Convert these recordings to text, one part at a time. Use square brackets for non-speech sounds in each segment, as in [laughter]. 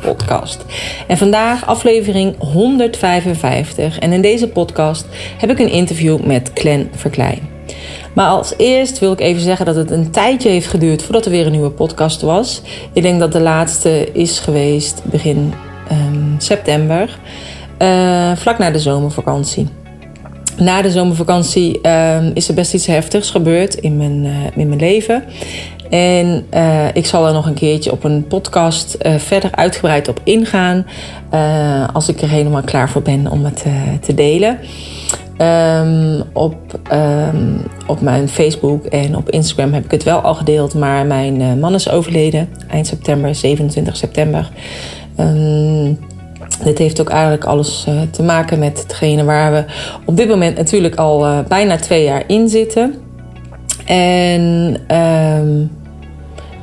podcast. En vandaag aflevering 155. En in deze podcast heb ik een interview met Glenn Verklein. Maar als eerst wil ik even zeggen dat het een tijdje heeft geduurd voordat er weer een nieuwe podcast was. Ik denk dat de laatste is geweest begin ehm, september, uh, vlak na de zomervakantie. Na de zomervakantie uh, is er best iets heftigs gebeurd in mijn, uh, in mijn leven. En uh, ik zal er nog een keertje op een podcast uh, verder uitgebreid op ingaan. Uh, als ik er helemaal klaar voor ben om het te delen. Um, op, um, op mijn Facebook en op Instagram heb ik het wel al gedeeld. Maar mijn man is overleden eind september, 27 september. Um, dit heeft ook eigenlijk alles te maken met hetgene waar we op dit moment natuurlijk al bijna twee jaar in zitten. En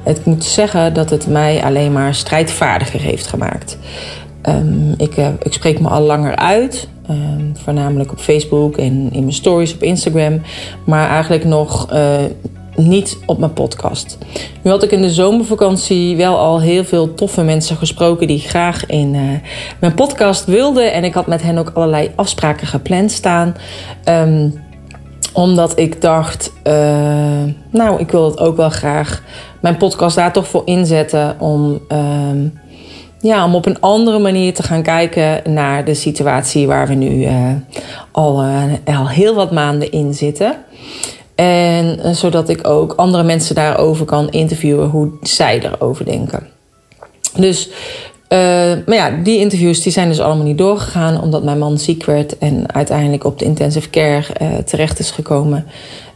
ik moet zeggen dat het mij alleen maar strijdvaardiger heeft gemaakt. Um, ik, uh, ik, spreek me al langer uit, um, voornamelijk op Facebook en in mijn stories op Instagram, maar eigenlijk nog uh, niet op mijn podcast. Nu had ik in de zomervakantie wel al heel veel toffe mensen gesproken die graag in uh, mijn podcast wilden. En ik had met hen ook allerlei afspraken gepland staan. Um, omdat ik dacht, uh, nou, ik wil het ook wel graag mijn podcast daar toch voor inzetten om, uh, ja, om op een andere manier te gaan kijken naar de situatie waar we nu uh, al, uh, al heel wat maanden in zitten. En zodat ik ook andere mensen daarover kan interviewen hoe zij erover denken. Dus uh, maar ja, die interviews die zijn dus allemaal niet doorgegaan omdat mijn man ziek werd en uiteindelijk op de intensive care uh, terecht is gekomen.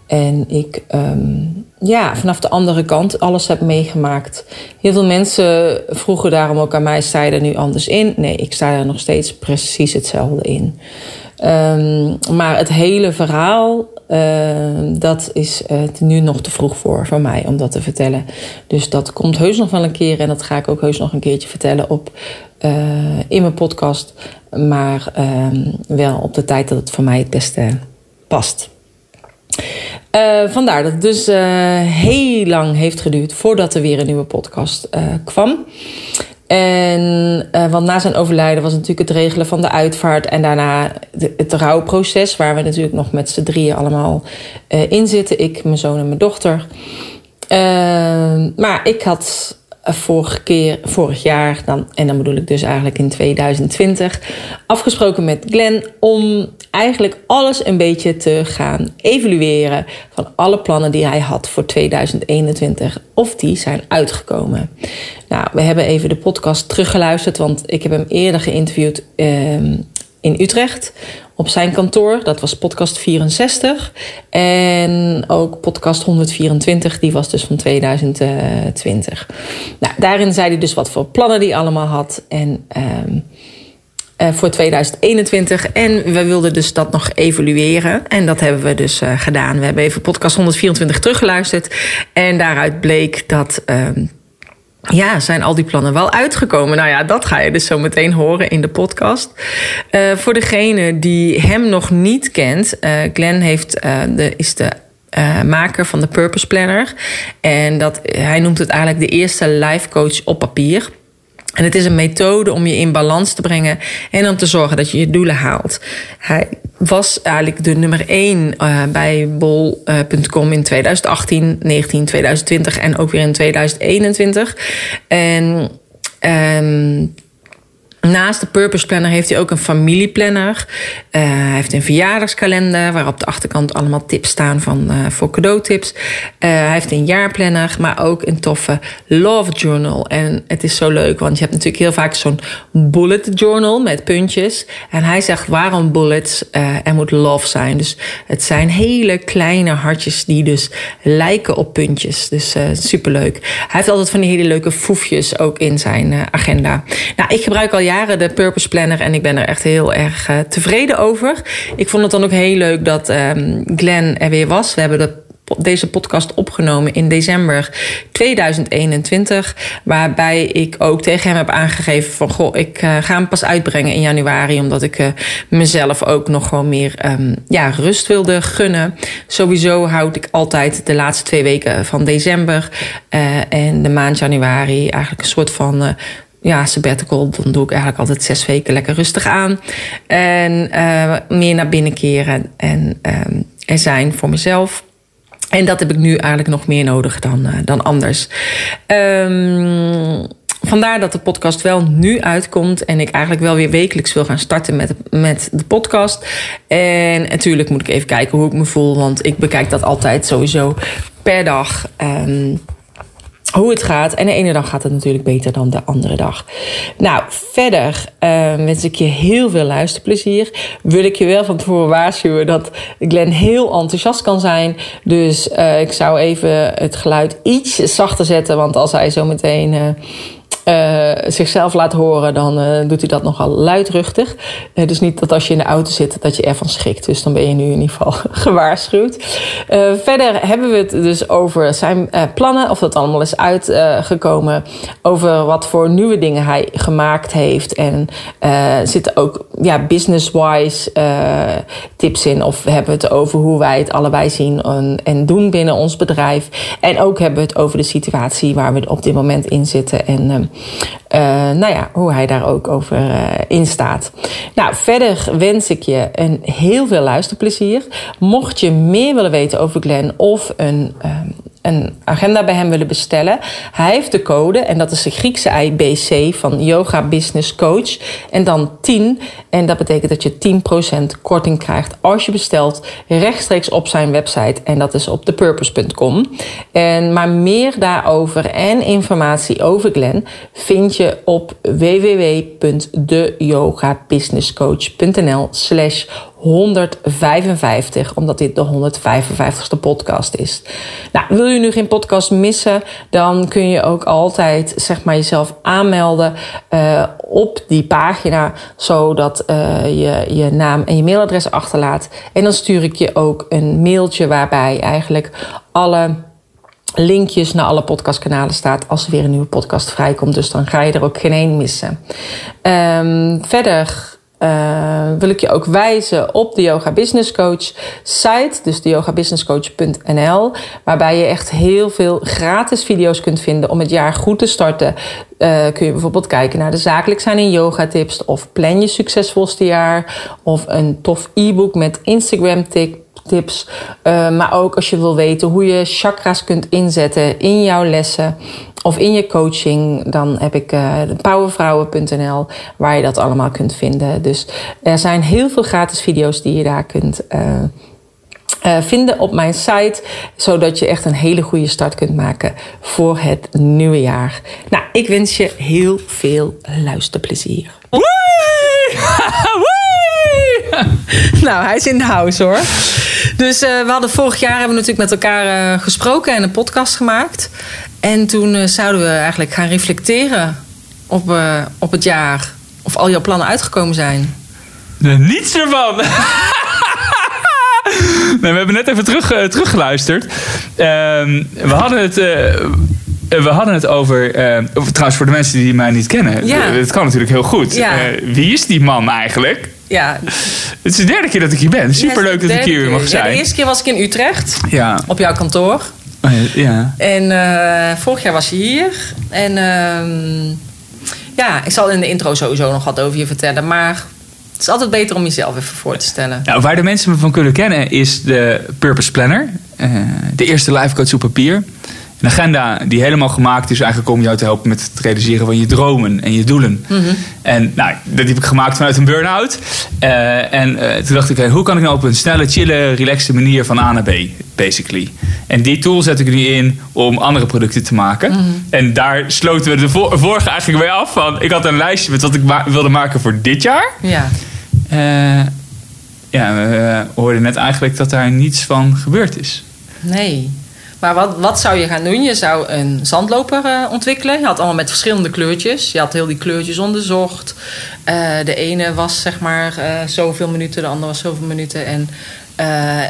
En ik um, ja, vanaf de andere kant alles heb meegemaakt. Heel veel mensen vroegen daarom ook aan mij: sta je er nu anders in? Nee, ik sta er nog steeds precies hetzelfde in. Um, maar het hele verhaal, dat is uh, nu nog te vroeg voor, voor mij om dat te vertellen. Dus dat komt heus nog wel een keer en dat ga ik ook heus nog een keertje vertellen op, uh, in mijn podcast. Maar um, wel op de tijd dat het voor mij het beste past. Uh, vandaar dat het dus heel lang heeft geduurd voordat er weer een nieuwe podcast kwam. En want na zijn overlijden was het natuurlijk het regelen van de uitvaart en daarna het rouwproces, waar we natuurlijk nog met z'n drieën allemaal in zitten. Ik, mijn zoon en mijn dochter. maar ik had vorige keer, vorig jaar, dan, en dan bedoel ik dus eigenlijk in 2020, afgesproken met Glenn om eigenlijk alles een beetje te gaan evalueren van alle plannen die hij had voor 2021, of die zijn uitgekomen. Nou, we hebben even de podcast teruggeluisterd, want ik heb hem eerder geïnterviewd uh, in Utrecht op zijn kantoor. Dat was podcast 64. En ook podcast 124, die was dus van 2020. Nou, daarin zei hij dus wat voor plannen hij allemaal had. En um, uh, voor 2021. En we wilden dus dat nog evalueren. En dat hebben we dus uh, gedaan. We hebben even podcast 124 teruggeluisterd. En daaruit bleek dat. Um, ja, zijn al die plannen wel uitgekomen? Nou ja, dat ga je dus zo meteen horen in de podcast. Uh, voor degene die hem nog niet kent, uh, Glenn heeft, uh, de, is de maker van de Purpose Planner. En dat, hij noemt het eigenlijk de eerste life coach op papier. En het is een methode om je in balans te brengen en om te zorgen dat je je doelen haalt. Hij was eigenlijk de nummer 1 uh, bij bol.com in 2018, 19, 2020 en ook weer in 2021. En um, Naast de Purpose Planner heeft hij ook een familieplanner. Uh, hij heeft een verjaardagskalender waar op de achterkant allemaal tips staan van, uh, voor cadeautips. Uh, hij heeft een jaarplanner, maar ook een toffe Love Journal. En het is zo leuk, want je hebt natuurlijk heel vaak zo'n bullet journal met puntjes. En hij zegt waarom bullets? er moet love zijn. Dus het zijn hele kleine hartjes die dus lijken op puntjes. Dus superleuk. Hij heeft altijd van die hele leuke foefjes ook in zijn agenda. Nou, ik gebruik al de Purpose Planner en ik ben er echt heel erg uh, tevreden over. Ik vond het dan ook heel leuk dat um, Glenn er weer was. We hebben de deze podcast opgenomen in december 2021. Waarbij ik ook tegen hem heb aangegeven van... goh, ik uh, ga hem pas uitbrengen in januari... omdat ik uh, mezelf ook nog gewoon meer um, ja, rust wilde gunnen. Sowieso houd ik altijd de laatste twee weken van december... En de maand januari eigenlijk een soort van ja, sabbatical, dan doe ik eigenlijk altijd zes weken lekker rustig aan. En uh, meer naar binnen keren en um, er zijn voor mezelf. En dat heb ik nu eigenlijk nog meer nodig dan, uh, dan anders. Um, vandaar dat de podcast wel nu uitkomt. En ik eigenlijk wel weer wekelijks wil gaan starten met, met de podcast. En natuurlijk moet ik even kijken hoe ik me voel. Want ik bekijk dat altijd sowieso per dag. Um, hoe het gaat. En de ene dag gaat het natuurlijk beter dan de andere dag. Nou, verder uh, wens ik je heel veel luisterplezier. Wil ik je wel van tevoren waarschuwen dat Glenn heel enthousiast kan zijn. Dus uh, ik zou even het geluid iets zachter zetten. Want als hij zo meteen... Uh, uh, zichzelf laat horen, dan uh, doet hij dat nogal luidruchtig. Uh, dus niet dat als je in de auto zit, dat je ervan schrikt. Dus dan ben je nu in ieder geval [laughs] gewaarschuwd. verder hebben we het dus over zijn plannen, of dat allemaal is uitgekomen. over wat voor nieuwe dingen hij gemaakt heeft. En zitten ook ja, business-wise tips in. Of hebben we het over hoe wij het allebei zien en, en doen binnen ons bedrijf. En ook hebben we het over de situatie waar we op dit moment in zitten. En uh, nou ja, hoe hij daar ook over uh, in staat. Nou, verder wens ik je een heel veel luisterplezier. Mocht je meer willen weten over Glenn of een, um, een agenda bij hem willen bestellen, hij heeft de code en dat is de Griekse IBC van Yoga Business Coach. En dan 10 en dat betekent dat je 10% korting krijgt als je bestelt rechtstreeks op zijn website. En dat is op thepurpose.com. En maar meer daarover en informatie over Glenn vind je op www.deyogabusinesscoach.nl slash 155, omdat dit de 155ste podcast is. Nou, wil je nu geen podcast missen, dan kun je ook altijd zeg maar jezelf aanmelden uh, op die pagina, zodat uh, je je naam en je mailadres achterlaat. En dan stuur ik je ook een mailtje waarbij eigenlijk alle linkjes naar alle podcastkanalen staat als er weer een nieuwe podcast vrijkomt. Dus dan ga je er ook geen één missen. Um, verder uh, wil ik je ook wijzen op de Yoga Business Coach site, dus de yogabusinesscoach.nl, waarbij je echt heel veel gratis video's kunt vinden om het jaar goed te starten. Uh, kun je bijvoorbeeld kijken naar de zakelijk zijn in yoga tips of plan je succesvolste jaar of een tof e-book met Instagram tips tips. Uh, maar ook als je wil weten hoe je chakras kunt inzetten in jouw lessen of in je coaching, dan heb ik uh, powervrouwen.nl waar je dat allemaal kunt vinden. Dus er zijn heel veel gratis video's die je daar kunt uh, vinden op mijn site, zodat je echt een hele goede start kunt maken voor het nieuwe jaar. Nou, ik wens je heel veel luisterplezier. [laughs] nou, hij is in de house hoor. Dus uh, we hadden vorig jaar hebben we natuurlijk met elkaar uh, gesproken en een podcast gemaakt. En toen uh, zouden we eigenlijk gaan reflecteren op, op het jaar. Of al jouw plannen uitgekomen zijn. Nee, niets ervan. [laughs] nee, we hebben net even terug, teruggeluisterd. Ehm, we hadden het we hadden het over, uh, trouwens voor de mensen die mij niet kennen, ja. het kan natuurlijk heel goed. Ja. Uh, wie is die man eigenlijk? Ja. Het is de derde keer dat ik hier ben. Superleuk ja, dat ik hier weer mag zijn. Ja, de eerste keer was ik in Utrecht. Ja. Op jouw kantoor. Oh, ja. En uh, vorig jaar was je hier. En uh, ja, ik zal in de intro sowieso nog wat over je vertellen. Maar het is altijd beter om jezelf even voor te stellen. Nou, waar de mensen me van kunnen kennen is de Purpose Planner. Uh, de eerste life coach op papier. Een agenda die helemaal gemaakt is eigenlijk om jou te helpen met het realiseren van je dromen en je doelen. Mm -hmm. En nou, dat heb ik gemaakt vanuit een burn-out. Uh, en uh, toen dacht ik, hey, hoe kan ik nou op een snelle, chille, relaxte manier van A naar B, basically. En die tool zet ik nu in om andere producten te maken. Mm -hmm. En daar sloten we de vorige eigenlijk mee af van, ik had een lijstje met wat ik ma wilde maken voor dit jaar. Ja. Uh, ja, we hoorden net eigenlijk dat daar niets van gebeurd is. Nee. Maar wat, wat zou je gaan doen? Je zou een zandloper eh, ontwikkelen. Je had allemaal met verschillende kleurtjes. Je had heel die kleurtjes onderzocht. Eh, de ene was zeg maar eh, zoveel minuten, de andere was zoveel minuten. En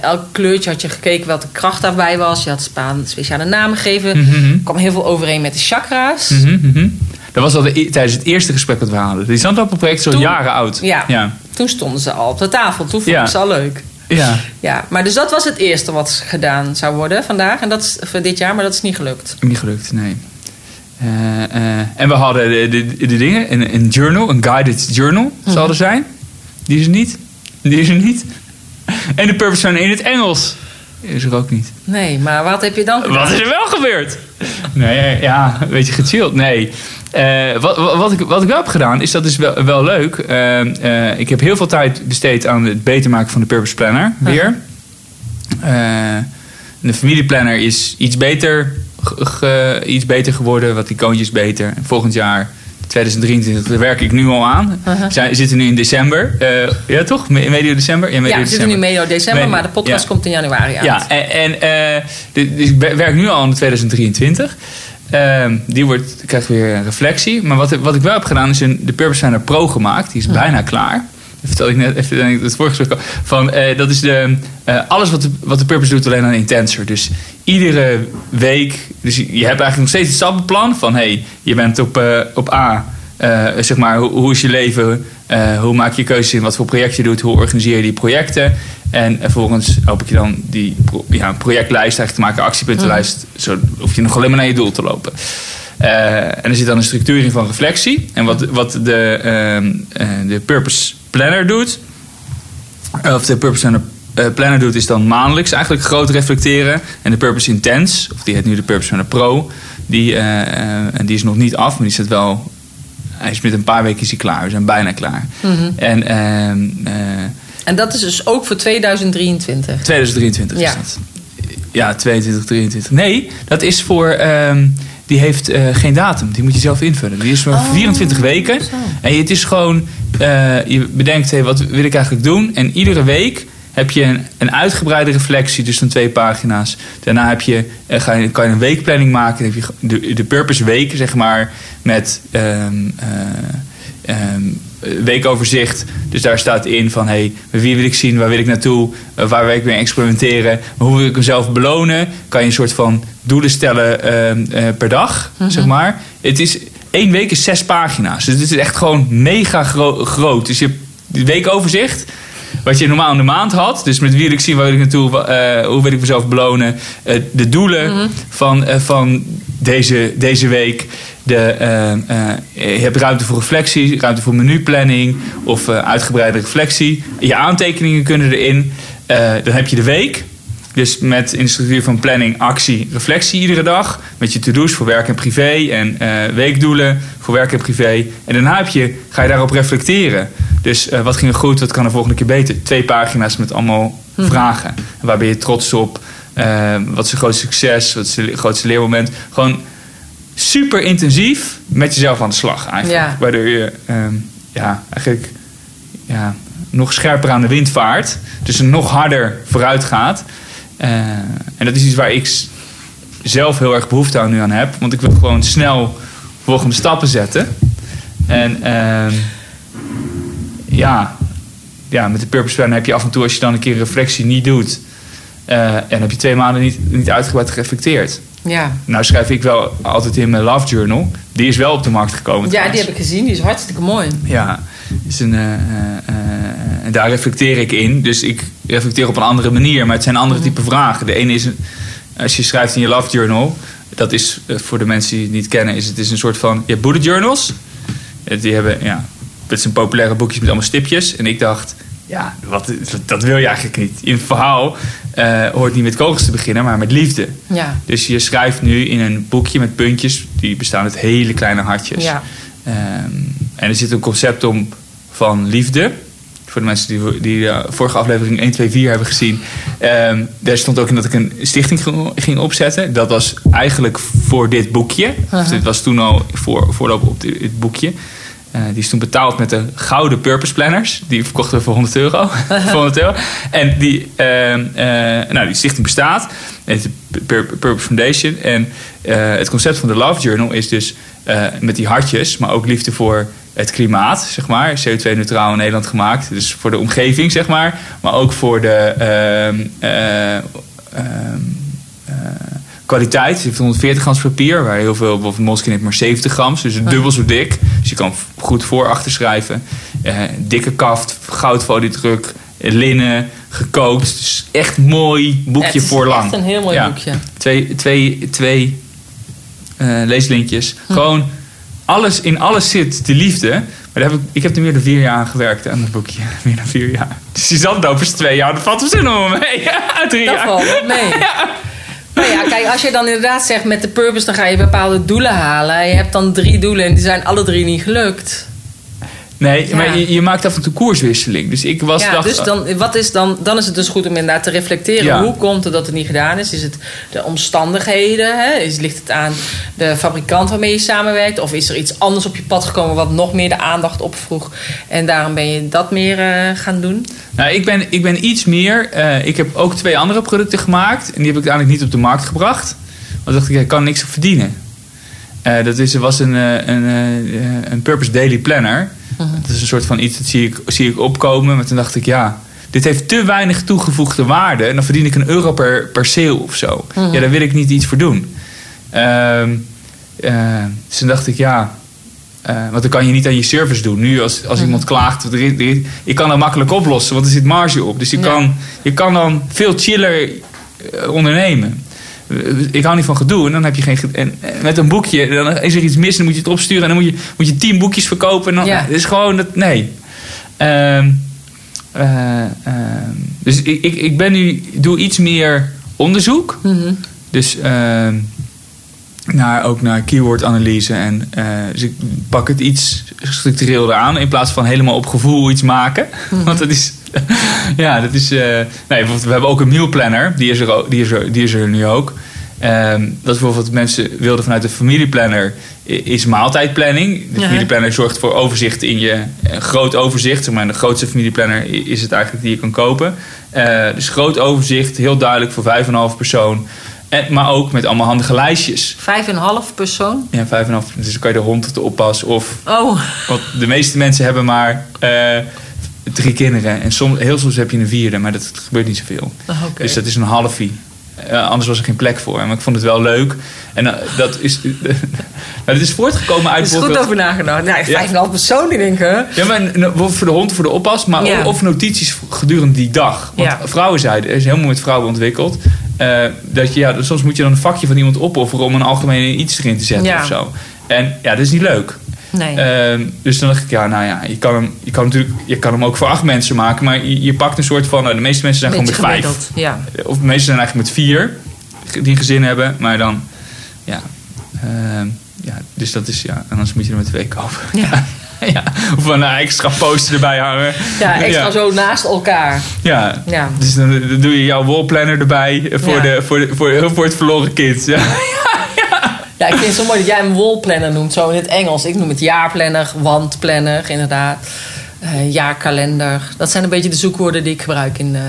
elk kleurtje had je gekeken welke kracht daarbij was. Je had Spaan speciale namen gegeven. Er kwam heel veel overeen met de chakra's. Mhm, mhm. Dat was al de, e- tijdens het eerste gesprek wat we hadden. Die zandloperproject is al jaren oud. Ja. Ja. Toen stonden ze al op de tafel. Toen vond Ja. ik ze al leuk. Ja. Ja, maar dus dat was het eerste wat gedaan zou worden vandaag. En dat is voor dit jaar, maar dat is niet gelukt. Niet gelukt, nee. Eh, eh, en we hadden de, de, de dingen, een, een journal, een guided journal zal er zijn. Die is er niet. Die is er niet. En de purpose van in het Engels is er ook niet. Nee, maar wat heb je dan gedaan? Wat is er wel gebeurd? Nee, ja, een beetje gechilled. Nee. Eh, wat, wat, wat ik, wat ik wel heb gedaan, is dat is wel, wel leuk. Eh, eh, ik heb heel veel tijd besteed aan het beter maken van de Purpose Planner. Weer. Eh, de familieplanner is iets beter, iets beter geworden. Wat icoontjes beter. En volgend jaar, 2023, daar werk ik nu al aan. We zijn- zitten nu in december. Eh, ja, toch? Me- Medio december? Ja, medio Ja, we zitten nu medio december, maar de podcast ja. komt in januari uit. Ja, en, en eh, dus ik werk nu al in 2023. Ehm, die wordt, krijgt weer een reflectie. Maar wat, wat ik wel heb gedaan is een, de Purpose Planner Pro gemaakt. Die is bijna klaar. Dat vertelde ik net even in het vorige gesprek al. Van, eh, dat is de, eh, alles wat de, wat de Purpose doet, alleen dan intenser. Dus iedere week... Dus je, hebt eigenlijk nog steeds het stappenplan van... hey, je bent op, eh, op A... zeg maar, hoe, hoe is je leven? Hoe maak je keuzes in wat voor project je doet? Hoe organiseer je die projecten? En vervolgens hoop ik je dan die pro- ja, projectlijst eigenlijk te maken, actiepuntenlijst. Zo hoef je nog alleen maar naar je doel te lopen. En er zit dan een structuur in van reflectie. En wat, wat de, ehm, eh, de Purpose Planner doet, of de Purpose Planner, eh, Planner doet, is dan maandelijks eigenlijk groot reflecteren. En de Purpose Intense, of die heet nu de Purpose Planner Pro, die, eh, eh, en die is nog niet af, maar die zit wel. Hij is met een paar weken is hij klaar. We zijn bijna klaar. En ehm, eh, En dat is dus ook voor 2023. 2023 is Ja. dat. Ja, 22, 23. Nee, dat is voor. ehm, die heeft eh, geen datum. Die moet je zelf invullen. Die is voor 24 weken. zo. En het is gewoon. eh, je bedenkt, hey, wat wil ik eigenlijk doen? En iedere week heb je een, een uitgebreide reflectie, dus dan twee pagina's. Daarna heb je, eh, ga je, kan je een weekplanning maken. Dan heb je de, de purpose week, zeg maar, met ehm, eh, ehm, weekoverzicht. Dus daar staat in van, hey, wie wil ik zien, waar wil ik naartoe, eh, waar wil ik mee experimenteren, hoe wil ik mezelf belonen? Kan je een soort van doelen stellen ehm, eh, per dag, zeg maar. Het is, één week is zes pagina's. Dus het is echt gewoon mega gro- groot. Dus je weekoverzicht, wat je normaal in de maand had. Dus met wie ik zien, waar wil ik naartoe, eh, hoe wil ik mezelf belonen. Eh, de doelen van, eh, van deze, deze week. De, je hebt ruimte voor reflectie, ruimte voor menuplanning of uitgebreide reflectie. Je aantekeningen kunnen erin. Dan heb je de week. Dus met in de structuur van planning, actie, reflectie iedere dag. Met je to-do's voor werk en privé. En weekdoelen voor werk en privé. En daarna heb je, ga je daarop reflecteren. Dus eh, wat ging er goed, wat kan er volgende keer beter? Twee pagina's met allemaal vragen. Waar ben je trots op? Eh, wat is je grootste succes? Wat is je grootste leermoment? Gewoon super intensief met jezelf aan de slag eigenlijk. Ja. Waardoor je ehm, ja, eigenlijk ja, nog scherper aan de wind vaart. Dus er nog harder vooruit gaat. Eh, en dat is iets waar ik zelf heel erg behoefte aan nu aan heb. Want ik wil gewoon snel volgende stappen zetten. En ehm, ja, ja, met de Purpose Plan heb je af en toe, als je dan een keer reflectie niet doet... eh, en heb je twee maanden niet, niet uitgebreid gereflecteerd. Ja. Nou schrijf ik wel altijd in mijn Love Journal. Die is wel op de markt gekomen ja, trouwens. die heb ik gezien. Die is hartstikke mooi. Ja, is een, eh, eh, en daar reflecteer ik in. Dus ik reflecteer op een andere manier, maar het zijn andere type vragen. De ene is, als je schrijft in je Love Journal, dat is voor de mensen die het niet kennen, is het is een soort van, je hebt bullet journals. Die hebben, ja, dat zijn populaire boekjes met allemaal stipjes. En ik dacht, ja, wat, dat wil je eigenlijk niet. In het verhaal eh, hoort niet met kogels te beginnen, maar met liefde. Ja. Dus je schrijft nu in een boekje met puntjes, die bestaan uit hele kleine hartjes. Ja. Ehm, en er zit een concept om van liefde. Voor de mensen die, die de vorige aflevering 1, 2, 4 hebben gezien. Ehm, daar stond ook in dat ik een stichting ging, ging opzetten. Dat was eigenlijk voor dit boekje. Of dit was toen al voor, voorloop op dit, dit boekje. Eh, die is toen betaald met de gouden Purpose Planners. Die verkochten we voor 100 euro. [laughs] voor 100 euro. En die, eh, eh, nou, die stichting bestaat. Het de Pur- Purpose Foundation. En eh, het concept van de Love Journal is dus met die hartjes, maar ook liefde voor het klimaat, zeg maar. CO2-neutraal in Nederland gemaakt. Dus voor de omgeving, zeg maar. Maar ook voor de kwaliteit. Het heeft 140 grams papier, waar heel veel, bijvoorbeeld Moleskine heeft maar 70 grams. Dus dubbel zo dik. Dus je kan goed voor achter schrijven. Eh, dikke kaft, goudfoliedruk, eh, linnen, gekookt. Dus echt mooi boekje Het is voor lang. echt een heel mooi Ja. boekje. Twee, twee, twee eh, leeslinkjes. Hm. Gewoon alles, in alles zit de liefde. Maar heb ik, ik heb er meer dan vier jaar aan gewerkt aan dat boekje. [laughs] Meer dan vier jaar. Dus die zandlopers twee jaar, dat valt er zin wel mee. [laughs] Ja, drie Dat jaar. valt mee. [laughs] Nou ja, kijk, als je dan inderdaad zegt met de purpose, dan ga je bepaalde doelen halen. Je hebt dan drie doelen en die zijn alle drie niet gelukt. Nee, Ja. maar je, je maakt af en toe koerswisseling. Dus ik was ja, dacht, dus dan, wat is dan, dan is het dus goed om inderdaad te reflecteren. Ja. Hoe komt het dat het niet gedaan is? Is het de omstandigheden? Hè? Is, ligt het aan de fabrikant waarmee je samenwerkt? Of is er iets anders op je pad gekomen wat nog meer de aandacht opvroeg? En daarom ben je dat meer eh, gaan doen? Nou, ik ben, ik ben iets meer. eh, ik heb ook twee andere producten gemaakt. En die heb ik uiteindelijk niet op de markt gebracht. Want dacht ik, ik kan niks op verdienen. Eh, dat is, er was een, een, een Purpose Daily Planner. Dat is een soort van iets dat zie ik, zie ik opkomen. Maar toen dacht ik, ja, dit heeft te weinig toegevoegde waarde. En dan verdien ik een euro per, per sale of zo. Ja, daar wil ik niet iets voor doen. Ehm, eh, dus toen dacht ik, ja, eh, want dan kan je niet aan je service doen. Nu als, als iemand klaagt, er is- je kan dat makkelijk oplossen, want er zit marge op. Dus je, Ja. kan, je kan dan veel chiller eh, ondernemen. Ik hou niet van gedoe. En dan heb je geen. ge- En met een boekje, dan is er iets mis, dan moet je het opsturen. En dan moet je, moet je tien boekjes verkopen. En dan, Ja. Het is gewoon dat. Nee. Ehm, eh, ehm, dus ik, ik, ik ben nu, doe iets meer onderzoek. Dus ehm, naar, ook naar keywordanalyse. En, eh, dus ik pak het iets structureelder aan. In plaats van helemaal op gevoel iets maken. [laughs] Want dat is... [laughs] ja, dat is... eh, nee, bijvoorbeeld, we hebben ook een mealplanner. Die is er, die is er, die is er nu ook. Ehm, dat bijvoorbeeld mensen wilden vanuit de familieplanner is maaltijdplanning. De familieplanner zorgt voor overzicht in je een groot overzicht. Zeg maar, de grootste familieplanner is het eigenlijk die je kan kopen. Eh, dus groot overzicht, heel duidelijk voor 5,5 persoon. En, maar ook met allemaal handige lijstjes. Vijf en een half persoon? Ja, 5,5. Dus dan kan je de hond op de oppas. Of, Oh, want de meeste mensen hebben maar eh, drie kinderen. En soms, heel soms heb je een vierde, maar dat gebeurt niet zoveel. Oh. Dus dat is een halfie. Eh, anders was er geen plek voor. Maar ik vond het wel leuk. En eh, dat is. [laughs] nou, dat is voortgekomen uit. er is goed over nagedacht. Nou, vijf en een half persoon, die denken. ja, maar n- bijvoorbeeld voor de hond, voor de oppas, maar Ja. of notities gedurende die dag. Want Ja. vrouwen zeiden, er is helemaal met vrouwen ontwikkeld, eh, dat je, ja, soms moet je dan een vakje van iemand opofferen om een algemeen iets erin te zetten Ja. of zo. En ja, dat is niet leuk. Nee. Ehm, dus dan dacht ik, ja, nou ja, je kan hem, je kan natuurlijk, je kan hem ook voor acht mensen maken, maar je, je pakt een soort van, nou, de meeste mensen zijn gewoon met vijf. Ja. Of de meeste zijn eigenlijk met vier die een gezin hebben, maar dan, ja, ehm, ja, dus dat is, ja, anders moet je er met twee kopen. Ja. [laughs] ja, of een extra poster erbij hangen. ja, [laughs] extra ja. zo naast elkaar. Ja. Ja. Dus dan, dan doe je jouw wallplanner erbij voor, Ja. de, voor, de, voor, voor het verloren kind. [laughs] Ja. Ja, ik vind het zo mooi dat jij een wallplanner noemt, zo in het Engels. Ik noem het jaarplanner, wandplanner, inderdaad. Eh, jaarkalender. Dat zijn een beetje de zoekwoorden die ik gebruik in, eh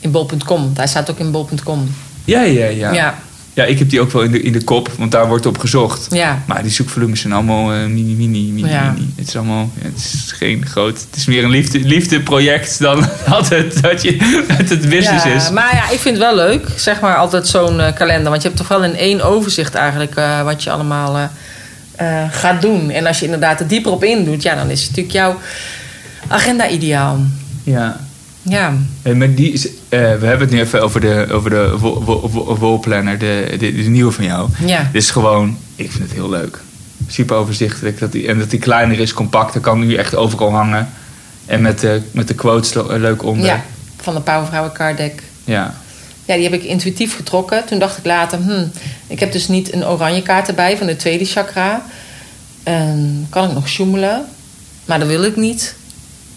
in bol.com. Hij staat ook in bol.com. Ja, ja, ja, Ja. Ja. ik heb die ook wel in de, in de kop, want daar wordt op gezocht. Ja. Maar die zoekvolumes zijn allemaal eh, mini, mini, mini, Ja. mini. Het is allemaal, het is geen groot, het is meer een liefde, liefdeproject dan [laughs] dat het, dat je, dat het business ja, is. Maar ja, ik vind het wel leuk, zeg maar, altijd zo'n eh, kalender. Want je hebt toch wel in één overzicht eigenlijk eh, wat je allemaal gaat doen. En als je inderdaad er dieper op indoet, ja, dan is natuurlijk jouw agenda ideaal. Ja. Ja, En met die, eh, we hebben het nu even over de, over de wo- wo- wo- wallplanner, de, de, de nieuwe van jou. ja. Dit is gewoon, ik vind het heel leuk. Super overzichtelijk. Dat die, en dat die kleiner is, compact. Dat kan nu echt overal hangen. En met de, met de quotes lo- leuk onder. ja. Van de Powervrouwen card deck. Ja. Ja, die heb ik intuïtief getrokken. Toen dacht ik later, hmm, ik heb dus niet een oranje kaart erbij van de tweede chakra. En kan ik nog sjoemelen? Maar dat wil ik niet.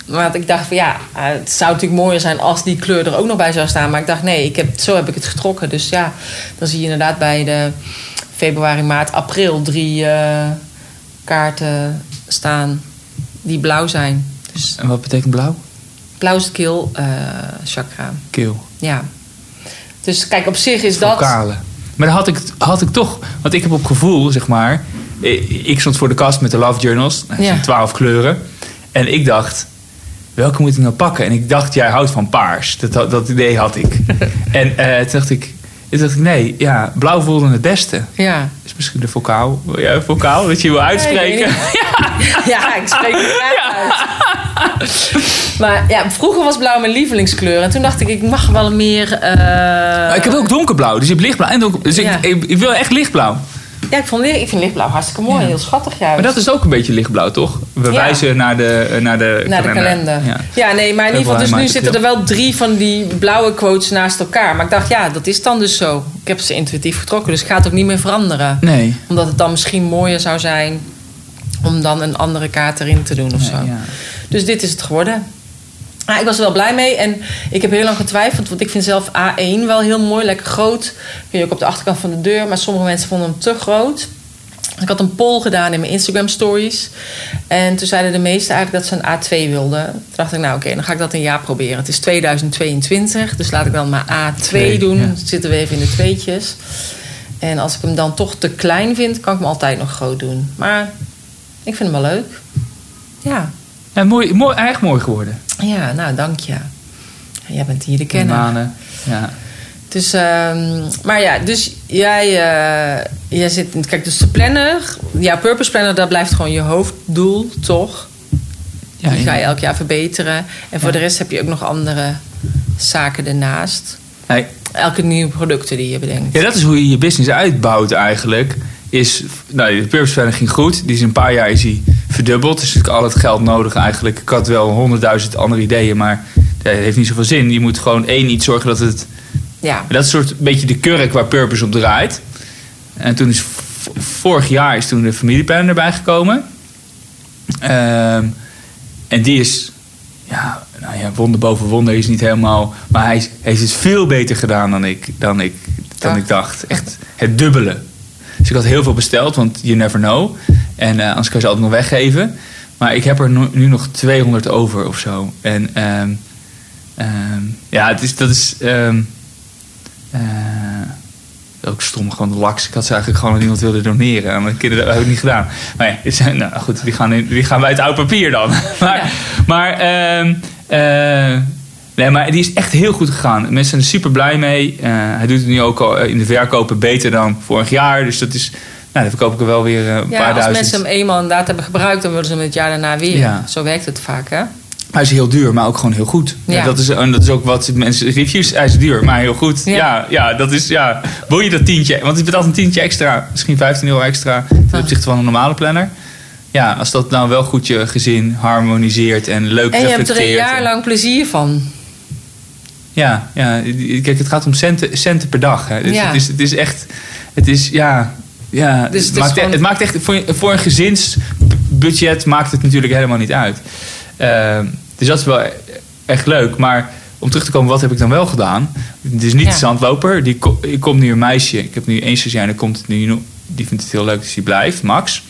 Maar ik dacht van ja, eh, het zou natuurlijk mooier zijn als die kleur er ook nog bij zou staan. Maar ik dacht nee, ik heb, zo heb ik het getrokken. Dus ja, dan zie je inderdaad bij de februari, maart, april drie eh, kaarten staan die blauw zijn. Dus En wat betekent blauw? blauw is het keel eh, chakra. Keel. Ja. Dus kijk, op zich is dat... Maar dan had ik, had ik toch, want ik heb op gevoel, zeg maar. Ik stond voor de kast met de Love Journals, nou, Ja. twaalf kleuren. En ik dacht, welke moet ik nou pakken? En ik dacht, jij houdt van paars. Dat, dat idee had ik. [laughs] en eh, toen dacht ik, toen dacht ik, nee, ja, blauw voelde het beste. Ja. Dus misschien de vocaal, ja, vocaal, dat je wil uitspreken. [laughs] Ja, ik spreek het graag uit. Maar ja, vroeger was blauw mijn lievelingskleur. En toen dacht ik, ik mag wel meer... eh, ik heb ook donkerblauw, dus je hebt lichtblauw en donker. Dus Ja. ik, ik, ik wil echt lichtblauw. Ja, ik, vond, ik vind lichtblauw hartstikke mooi. Ja. Heel schattig juist. Maar dat is ook een beetje lichtblauw, toch? We Ja. wijzen naar de, naar de Naar de kalender. Ja. Ja. nee, maar in ieder geval, dus nu zitten er wel drie van die blauwe quotes naast elkaar. Maar ik dacht, ja, dat is dan dus zo. Ik heb ze intuïtief getrokken, dus het gaat ook niet meer veranderen. Nee. Omdat het dan misschien mooier zou zijn om dan een andere kaart erin te doen of zo. Ja. Dus dit is het geworden. Ah, ik was er wel blij mee en ik heb heel lang getwijfeld, want ik vind zelf A1 wel heel mooi, lekker groot. Kun je ook op de achterkant van de deur, maar sommige mensen vonden hem te groot. Ik had een poll gedaan in mijn Instagram stories. En toen zeiden de meesten eigenlijk dat ze een A2 wilden. Toen dacht ik, nou oké, dan ga ik dat een jaar proberen. Het is 2022, dus laat ik dan maar A2 Twee, doen. ja. Dan zitten we even in de tweetjes. En als ik hem dan toch te klein vind, kan ik hem altijd nog groot doen. Maar ik vind hem wel leuk. Ja, Ja, mooi, mooi, echt mooi geworden. ja nou dank je. Jij bent hier de De kenner. manen. Ja. Dus, ehm, maar ja, dus jij, eh, jij zit... Kijk, dus de planner... Ja, purpose planner, dat blijft gewoon je hoofddoel, toch? Ja, Die ga je elk jaar verbeteren. En voor Ja. de rest heb je ook nog andere zaken ernaast. Nee, Elke nieuwe producten die je bedenkt. ja, dat is hoe je je business uitbouwt eigenlijk. Is, nou, de purpose planner ging goed. Die is een paar jaar is hij verdubbeld. Dus ik al het geld nodig eigenlijk. Ik had wel honderdduizend andere ideeën, maar het heeft niet zoveel zin. Je moet gewoon één iets zorgen dat het... Ja, Dat is een soort beetje de kurk waar purpose op draait. En toen is vorig jaar is toen de familieplanner erbij gekomen. Ehm, en die is, ja, nou ja, wonder boven wonder is niet helemaal. Maar hij heeft het veel beter gedaan dan ik, dan ik, dan Ja. ik dacht. Echt het dubbele. Dus ik had heel veel besteld, want you never know. En eh, anders kan je ze altijd nog weggeven. Maar ik heb er nu, nu nog 200 over of zo. En ehm, ehm, ja, het is, dat is. ehm, eh, ook stom, gewoon laks. Ik had ze eigenlijk gewoon aan iemand wilde doneren. En mijn kinderen dat heb ik niet gedaan. Maar ja, het zijn- nou goed, die gaan, in, die gaan bij het oud papier dan. [laughs] maar Ja. maar, ehm, eh, nee, maar die is echt heel goed gegaan. Mensen zijn er super blij mee. Eh, hij doet het nu ook al in de verkopen beter dan vorig jaar. Dus dat is, nou, dan verkoop ik er wel weer eh, een ja paar als duizend. mensen hem eenmaal inderdaad hebben gebruikt... dan willen ze hem het jaar daarna weer. Ja. Zo werkt het vaak, hè? Hij is heel duur, maar ook gewoon heel goed. Ja. Ja. dat, is, en dat is ook wat mensen reviews. Hij is duur, maar heel goed. Ja. Ja, ja, dat is ja. Wil je dat tientje? Want je betaalt een tientje extra, misschien 15 euro extra ten Ah. opzichte van een normale planner. Ja, als dat nou wel goed je gezin harmoniseert en leuk En je hebt er een reflecteert. jaar lang plezier van. Ja, ja, kijk, het gaat om centen, centen per dag. Hè. Dus Ja. het, is, het is echt, het is, ja, ja Dus het maakt, gewoon- het maakt echt, voor, voor een gezinsbudget maakt het natuurlijk helemaal niet uit. Ehm, dus dat is wel echt leuk. Maar om terug te komen, wat heb ik dan wel gedaan? Het is niet Ja. de zandloper. Die, ko- ik kom nu een meisje. Ik heb nu één stagiair en er komt nu, die vindt het heel leuk, dus die blijft, Max.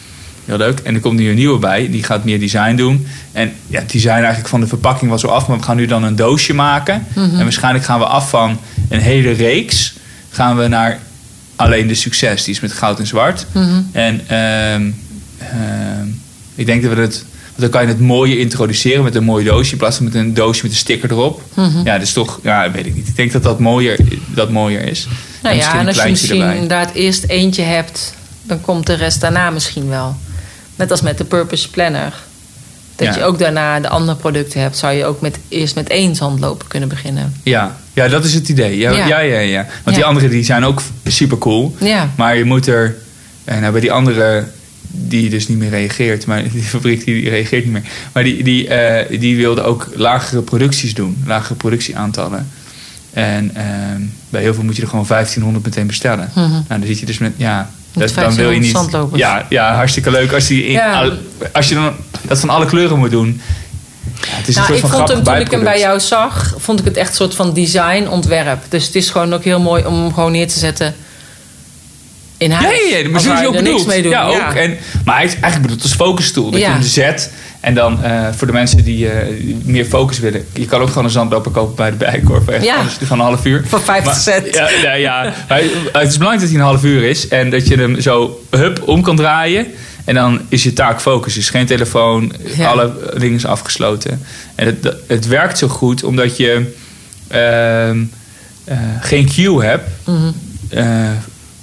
Heel leuk. En er komt nu een nieuwe bij. Die gaat meer design doen. En ja, het design eigenlijk van de verpakking was al af. Maar we gaan nu dan een doosje maken. Mhm. En waarschijnlijk gaan we af van een hele reeks. Gaan we naar alleen de succes. Die is met goud en zwart. Mhm. En ehm, ehm, ik denk dat we het... Want dan kan je het mooie introduceren met een mooi doosje. In plaats van met een doosje met een sticker erop. Mhm. Ja, dus toch... Ja, weet ik niet. Ik denk dat dat mooier, dat mooier is. Nou ja, en als je misschien erbij. inderdaad eerst eentje hebt, dan komt de rest daarna misschien wel. Net als met de Purpose Planner. Dat Ja. je ook daarna de andere producten hebt, zou je ook met, eerst met één zandloper kunnen beginnen. Ja, ja, dat is het idee. Ja, Ja. ja, ja. ja, Want die andere die zijn ook super cool. Ja, Maar je moet er... eh, Nou, bij die andere die dus niet meer reageert. Maar [laughs] die fabriek die, die reageert niet meer. Maar die, die, eh, die wilde ook lagere producties doen. Lagere productieaantallen. En ehm, bij heel veel moet je er gewoon 1500 meteen bestellen. Mhm. Nou, dan zit je dus met... Ja, Dat, dan wil je 1500 niet... Ja, ja, hartstikke leuk. Als, die in, Ja. al- als je dan dat van alle kleuren moet doen. Ja, het is een nou, soort ik van vond hem toen ik hem bij jou zag, vond ik het echt een soort van design ontwerp. Dus het is gewoon ook heel mooi om hem gewoon neer te zetten in huis. Ja, ja, ja, maar zo is hij ook er niks bedoeld. mee doen. Ja, ook. En, maar hij is eigenlijk bedoeld als focusstoel. Dat Ja. je hem zet En dan eh, voor de mensen die, eh, meer focus willen. Je kan ook gewoon een zandloper kopen bij de Bijenkorf. Echt Ja. anders Van een half uur. Voor 50 Maar- cent. Ja, ja, ja. Maar het is belangrijk dat hij een half uur is. En dat je hem zo hup om kan draaien. En dan is je taak focus. Dus geen telefoon. Ja. Alle dingen zijn afgesloten. En het, het werkt zo goed omdat je ehm, eh, geen cue hebt. Mhm. Eh,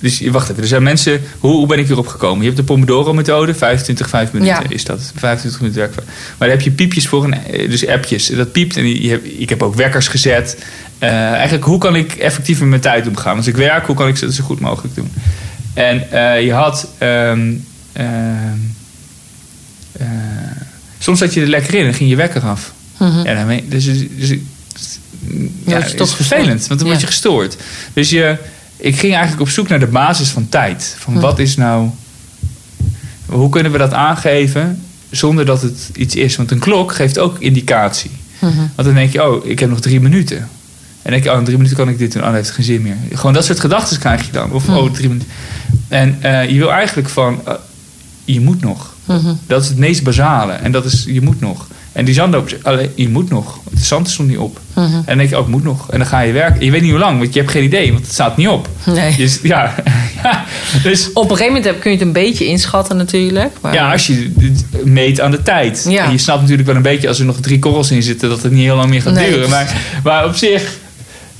dus je- wacht even, er zijn mensen. Hoe, hoe ben ik hierop gekomen? Je hebt de Pomodoro-methode, 25, 5 minuten Ja. is dat. 25 minuten werk. Maar daar heb je piepjes voor, en, eh, dus appjes. Dat piept en je ik heb ook wekkers gezet. Eh, eigenlijk, hoe kan ik effectief met mijn tijd omgaan? Als ik werk, hoe kan ik het zo goed mogelijk doen? En eh, je had. ehm, ehm, eh, soms zat je er lekker in en ging je wekker af. Mhm. Ja, daarmee, dus, dus, dus- ja, dat is toch is vervelend, want dan word je gestoord. Dus je, ik ging eigenlijk op zoek naar de basis van tijd. Van Hm. wat is nou... Hoe kunnen we dat aangeven zonder dat het iets is? Want een klok geeft ook indicatie. Mhm. Want dan denk je, oh, ik heb nog drie minuten. En dan denk je, oh, in drie minuten kan ik dit doen. Oh, dan heeft geen zin meer. Gewoon dat soort gedachten krijg je dan. Of, Hm. oh, drie minuten. En eh, je wil eigenlijk van, eh, je moet nog. Mhm. Dat is het meest basale. En dat is, je moet nog. En die zandloop zegt, alleen, je moet nog. Want de zand stond niet op. Mhm. En dan denk je, oh, ik moet nog. En dan ga je werken. Je weet niet hoe lang, want je hebt geen idee. Want het staat niet op. Nee. Dus, ja, [laughs] ja, dus Op een gegeven moment heb- kun je het een beetje inschatten natuurlijk. Maar ja, als je het meet aan de tijd. Ja. En je snapt natuurlijk wel een beetje als er nog drie korrels in zitten... dat het niet heel lang meer gaat Nee. duren. Maar, maar op zich...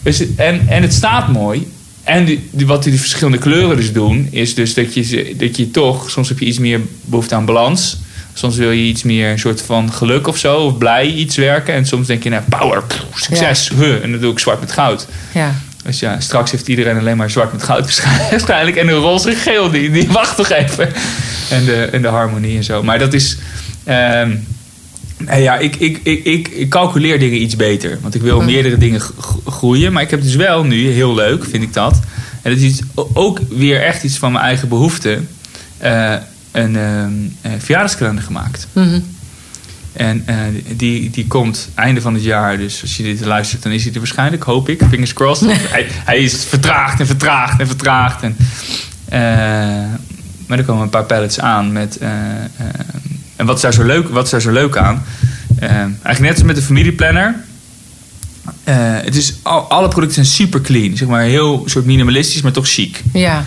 Is het, en, en het staat mooi. En die, die- wat die verschillende kleuren dus doen... is dus dat je, dat je toch... soms heb je iets meer behoefte aan balans... Soms wil je iets meer een soort van geluk of zo, of blij iets werken. En soms denk je, nou, power, succes, huh, en dan doe ik zwart met goud. ja. Dus ja, straks heeft iedereen alleen maar zwart met goud [laughs] waarschijnlijk. En de roze geel, die, die wacht toch even. En de, en de harmonie en zo. Maar dat is... ehm, nee, ja, ik, ik, ik, ik, ik calculeer dingen iets beter. Want ik wil Hm. meerdere dingen groeien. Maar ik heb dus wel nu, heel leuk vind ik dat. En dat is ook weer echt iets van mijn eigen behoefte. eh, een ehm, eh, verjaardagskalender gemaakt. Mhm. En eh, die, die komt einde van het jaar. Dus als je dit luistert, dan is hij er waarschijnlijk, hoop ik. Fingers crossed. hij, [laughs] hij is vertraagd en vertraagd en vertraagd. En, eh, maar er komen een paar pallets aan met... en wat is, daar zo leuk, wat is daar zo leuk aan? Eigenlijk net als met de familieplanner. Het is, al, alle producten zijn super clean. Zeg maar heel soort minimalistisch, maar toch chic. Ja.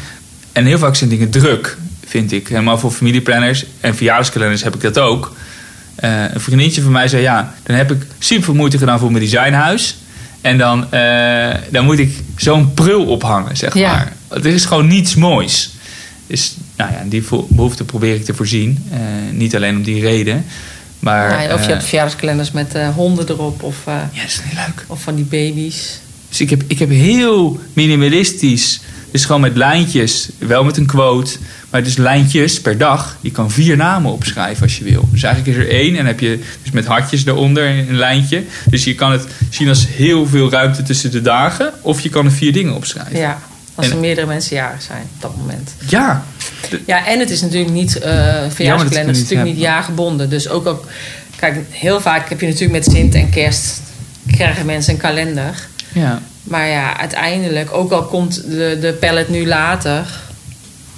En heel vaak zijn dingen druk, vind ik. Helemaal voor familieplanners en verjaardagskalenders heb ik dat ook. Eh, een vriendinnetje van mij zei, ja, dan heb ik super moeite gedaan voor mijn designhuis. En dan, eh, dan moet ik zo'n prul ophangen, zeg Ja. maar. Er is gewoon niets moois. Dus nou ja, die behoefte probeer ik te voorzien. Eh, niet alleen om die reden. Maar, Ja, of je hebt verjaardagskalenders met honden erop of, ja, dat is niet leuk. of van die baby's. Dus ik heb, ik heb heel minimalistisch. Dus gewoon met lijntjes. Wel met een quote. Maar dus lijntjes per dag. Je kan vier namen opschrijven als je wil. Dus eigenlijk is er één. En heb je dus met hartjes eronder een lijntje. Dus je kan het zien als heel veel ruimte tussen de dagen. Of je kan er vier dingen opschrijven. Ja, als En- er meerdere mensen jarig zijn op dat moment. Ja. Ja, en het is natuurlijk niet, eh verjaarskalender is niet natuurlijk niet jaargebonden. Dus ook al, kijk, heel vaak heb je natuurlijk met Sint en Kerst, krijgen mensen een kalender. ja. Maar ja, uiteindelijk, ook al komt de, de pallet nu later,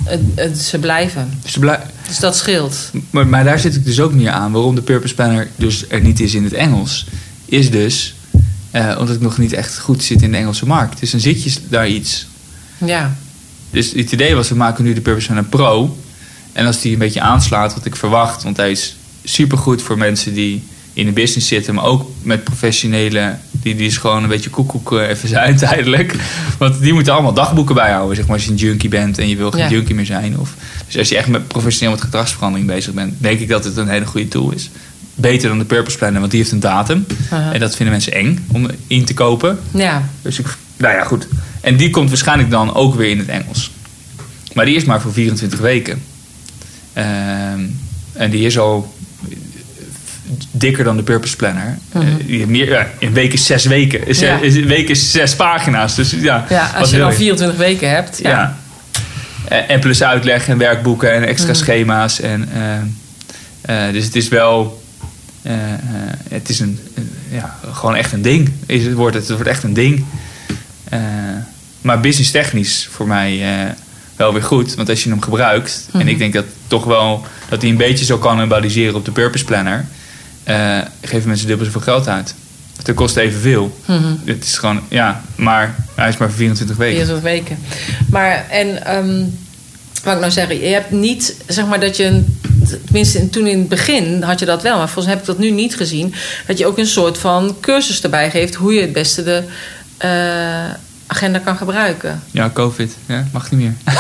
het, het, ze blijven. Dus blij- Dus dat scheelt. maar, maar daar zit ik dus ook meer aan. Waarom de Purpose Planner dus er niet is in het Engels. Is dus... eh, omdat ik nog niet echt goed zit in de Engelse markt. Dus dan zit je daar iets. Ja, Dus het idee was, we maken nu de Purpose Planner Pro. En als die een beetje aanslaat wat ik verwacht... want hij is supergoed voor mensen die in de business zitten... maar ook met professionele... die, die is gewoon een beetje koekoek eh, even zijn tijdelijk. Want die moeten allemaal dagboeken bijhouden. Zeg maar, als je een junkie bent en je wil geen Ja. junkie meer zijn. Of, dus als je echt met professioneel met gedragsverandering bezig bent... denk ik dat het een hele goede tool is. Beter dan de Purpose Planner, want die heeft een datum. Aha. En dat vinden mensen eng om in te kopen. ja. Dus ik, nou ja, goed. En die komt waarschijnlijk dan ook weer in het Engels. Maar die is maar voor 24 weken. Ehm, en die is al dikker dan de Purpose Planner. Die heeft meer, ja, een week is zes weken. Is, Ja. is- een week is zes pagina's. Dus ja, als je dan je? 24 weken hebt. Ja. En- En plus uitleg en werkboeken en extra Mhm. schema's. En, eh, eh, dus het is wel... het is een, ja, gewoon echt een ding. Is het, wordt, het wordt echt een ding. Maar business technisch voor mij wel weer goed. Want als je hem gebruikt... en Mhm. ik denk dat toch wel... dat hij een beetje zo kan cannibaliseren op de Purpose Planner... eh, geven mensen dubbel zoveel geld uit. Het kost evenveel. Het is gewoon, ja, maar hij is maar voor 24 weken. 24 weken. Maar, en ehm, wat ik nou zeggen, je hebt niet, zeg maar dat je, een- tenminste toen in het begin had je dat wel, maar volgens mij heb ik dat nu niet gezien, dat je ook een soort van cursus erbij geeft hoe je het beste de eh, agenda kan gebruiken. Ja, COVID. Ja, mag niet meer. [laughs]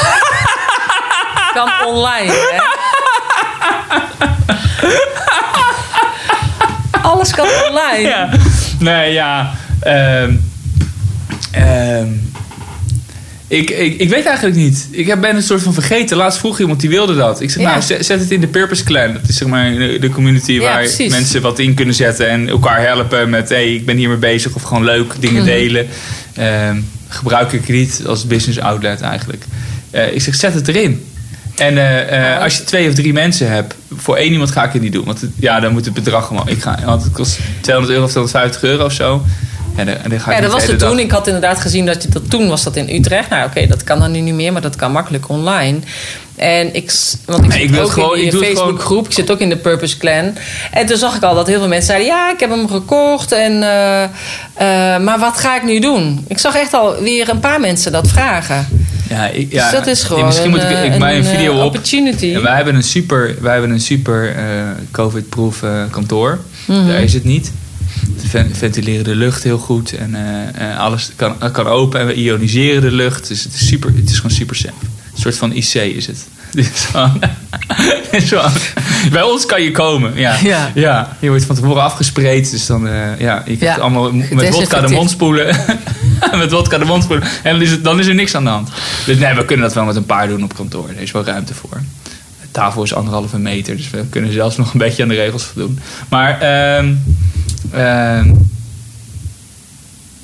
Kan online, hè? Alles kan [laughs] online. Ja. Nee, ja. ehm, ehm, ik, ik, ik weet eigenlijk niet. Ik ben een soort van vergeten. Laatst vroeg iemand die wilde dat. Ik zeg, Ja. nou, zet, zet het in de Purpose Clan. Dat is zeg maar de, community Ja, waar precies. mensen wat in kunnen zetten en elkaar helpen met, hé, hey, ik ben hiermee bezig. Of gewoon leuk dingen Mhm. delen. Ehm, gebruik ik niet als business outlet eigenlijk. Eh, ik zeg, zet het erin. En eh, eh, als je twee of drie mensen hebt, voor één iemand ga ik het niet doen. Want het- ja, dan moet het bedrag gewoon. Ik ga, want het kost 200 euro of 250 euro of zo. Ja, dan, dan ga ik Ja, dat was de het toen. dag- Ik had inderdaad gezien dat je dat toen was dat in Utrecht. Nou, oké, dat kan dan nu niet meer, maar dat kan makkelijk online. En ik, want ik zit ik ook gewoon- in het gewoon- Facebookgroep. Ik zit ook in de Purpose Clan. En toen zag ik al dat heel veel mensen zeiden: ja, ik heb hem gekocht. En, eh, eh, maar wat ga ik nu doen? Ik zag echt al weer een paar mensen dat vragen. Ja, ik, ja, dus dat is gewoon Misschien moet ik, ik een video eh, op. opportunity. Ja, wij hebben een super, wij hebben een super eh, COVID-proof eh, kantoor. Mhm. Daar is het niet. Ven- ventileren de lucht heel goed en alles kan, kan open en we ioniseren de lucht. Dus het is, super, het is gewoon super safe. Een soort van IC is het. [laughs] [laughs] Bij ons kan je komen. Ja. Ja. Ja. je wordt van tevoren afgespreid. Dus dan, eh, ja, je Ja. allemaal met wodka de mond spoelen. [laughs] [laughs] met wodka de mond spoelen. En dan is, het, dan is er niks aan de hand. Dus nee, we kunnen dat wel met een paar doen op kantoor. Er is wel ruimte voor. De tafel is anderhalve meter. Dus we kunnen zelfs nog een beetje aan de regels voldoen. Maar... ehm ehm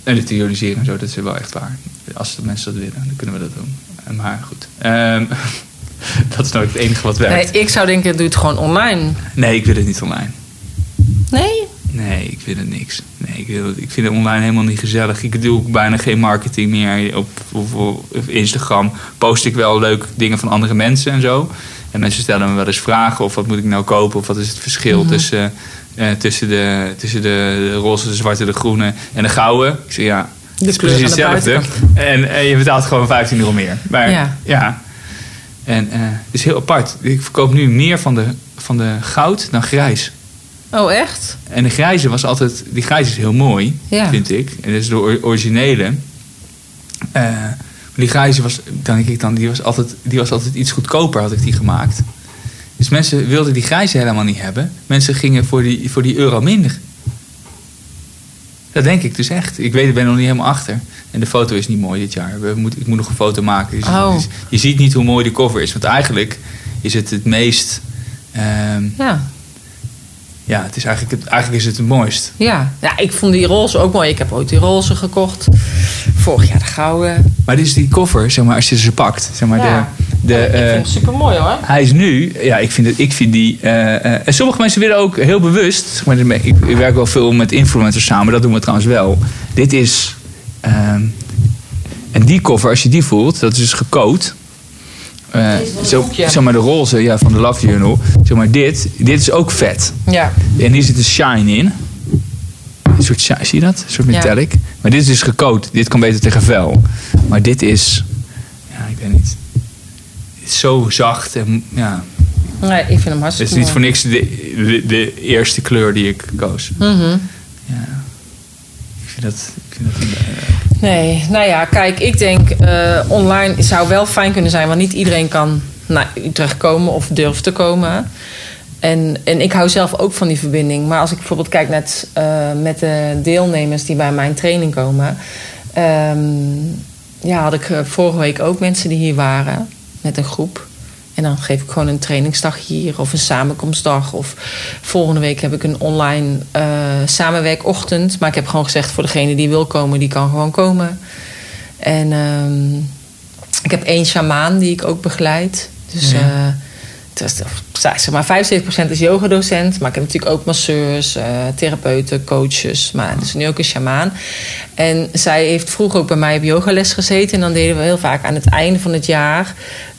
en het ioniseren en zo, dat is wel echt waar. Als de mensen dat willen, dan kunnen we dat doen. Eh, Maar goed. Ehm, [laughs] dat is nou het enige wat nee, werkt. ik zou denken: doe het gewoon online. Nee, ik wil het niet online. Nee? Nee, ik vind het niks. Nee, ik, wil, ik vind het online helemaal niet gezellig. Ik doe ook bijna geen marketing meer. Op, op, op Instagram post ik wel leuk dingen van andere mensen en zo. En mensen stellen me wel eens vragen of wat moet ik nou kopen... of wat is het verschil tussen, eh, tussen, de, tussen de, de roze, de zwarte, de groene en de gouden. Ik zeg ja, het is precies hetzelfde. En, en je betaalt gewoon 15 euro meer. Maar Ja. ja, En eh, het is heel apart. Ik verkoop nu meer van de, van de goud dan grijs. Oh, echt? En de grijze was altijd... Die grijze is heel mooi, Ja. vind ik. En dat is de or- originele. Eh, maar die grijze was, denk ik dan, die was, altijd, die was altijd iets goedkoper, had ik die gemaakt. Dus mensen wilden die grijze helemaal niet hebben. Mensen gingen voor die, voor die euro minder. Dat denk ik dus echt. Ik weet, ik ben er nog niet helemaal achter. En de foto is niet mooi dit jaar. We moet, ik moet nog een foto maken. Dus Oh. je ziet niet hoe mooi de cover is. Want eigenlijk is het het meest... ehm, Ja. Ja, het is eigenlijk, eigenlijk is het het mooist. Ja. ja, ik vond die roze ook mooi. Ik heb ooit die roze gekocht. Vorig jaar de gouden. Maar dit is die koffer, zeg maar, als je ze pakt. Zeg maar, Ja. de, de, ik vind eh, hem super mooi hoor. hij is nu, ja, ik vind, het, ik vind die. eh, eh, en sommige mensen willen ook heel bewust. Zeg maar, ik, ik werk wel veel met influencers samen, dat doen we trouwens wel. Dit is. ehm, en die koffer, als je die voelt, dat is dus gecoat. Eh, zo, een zeg maar de roze ja, van de Love Journal. Zeg maar dit, dit is ook vet. Ja. En hier zit een shine in. Een soort shine, zie je dat? Een soort Ja. metallic. Maar dit is dus gecoat. Dit kan beter tegen vuil. Maar dit is... Ja, ik weet niet. Het is zo zacht en ja... Nee, ik vind hem Het hartstikke is niet voor niks de, de, de eerste kleur die ik koos. Mhm. Ja. Ik vind dat... Ik vind dat eh, Nee, nou ja, kijk, ik denk eh, online zou wel fijn kunnen zijn, want niet iedereen kan naar Utrecht komen of durft te komen. En, en ik hou zelf ook van die verbinding. Maar als ik bijvoorbeeld kijk net, eh, met de deelnemers die bij mijn training komen. ehm, ja, had ik eh, vorige week ook mensen die hier waren met een groep. En dan geef ik gewoon een trainingsdag hier of een samenkomstdag. Of volgende week heb ik een online eh, samenwerkochtend. Maar ik heb gewoon gezegd voor degene die wil komen, die kan gewoon komen. En ehm, ik heb één shamaan die ik ook begeleid. Dus Ja. eh, het is, zeg maar 75% is yogadocent. Maar ik heb natuurlijk ook masseurs, eh, therapeuten, coaches. Maar dus nu ook een shamaan. En zij heeft vroeger ook bij mij op yogales gezeten. En dan deden we heel vaak aan het einde van het jaar...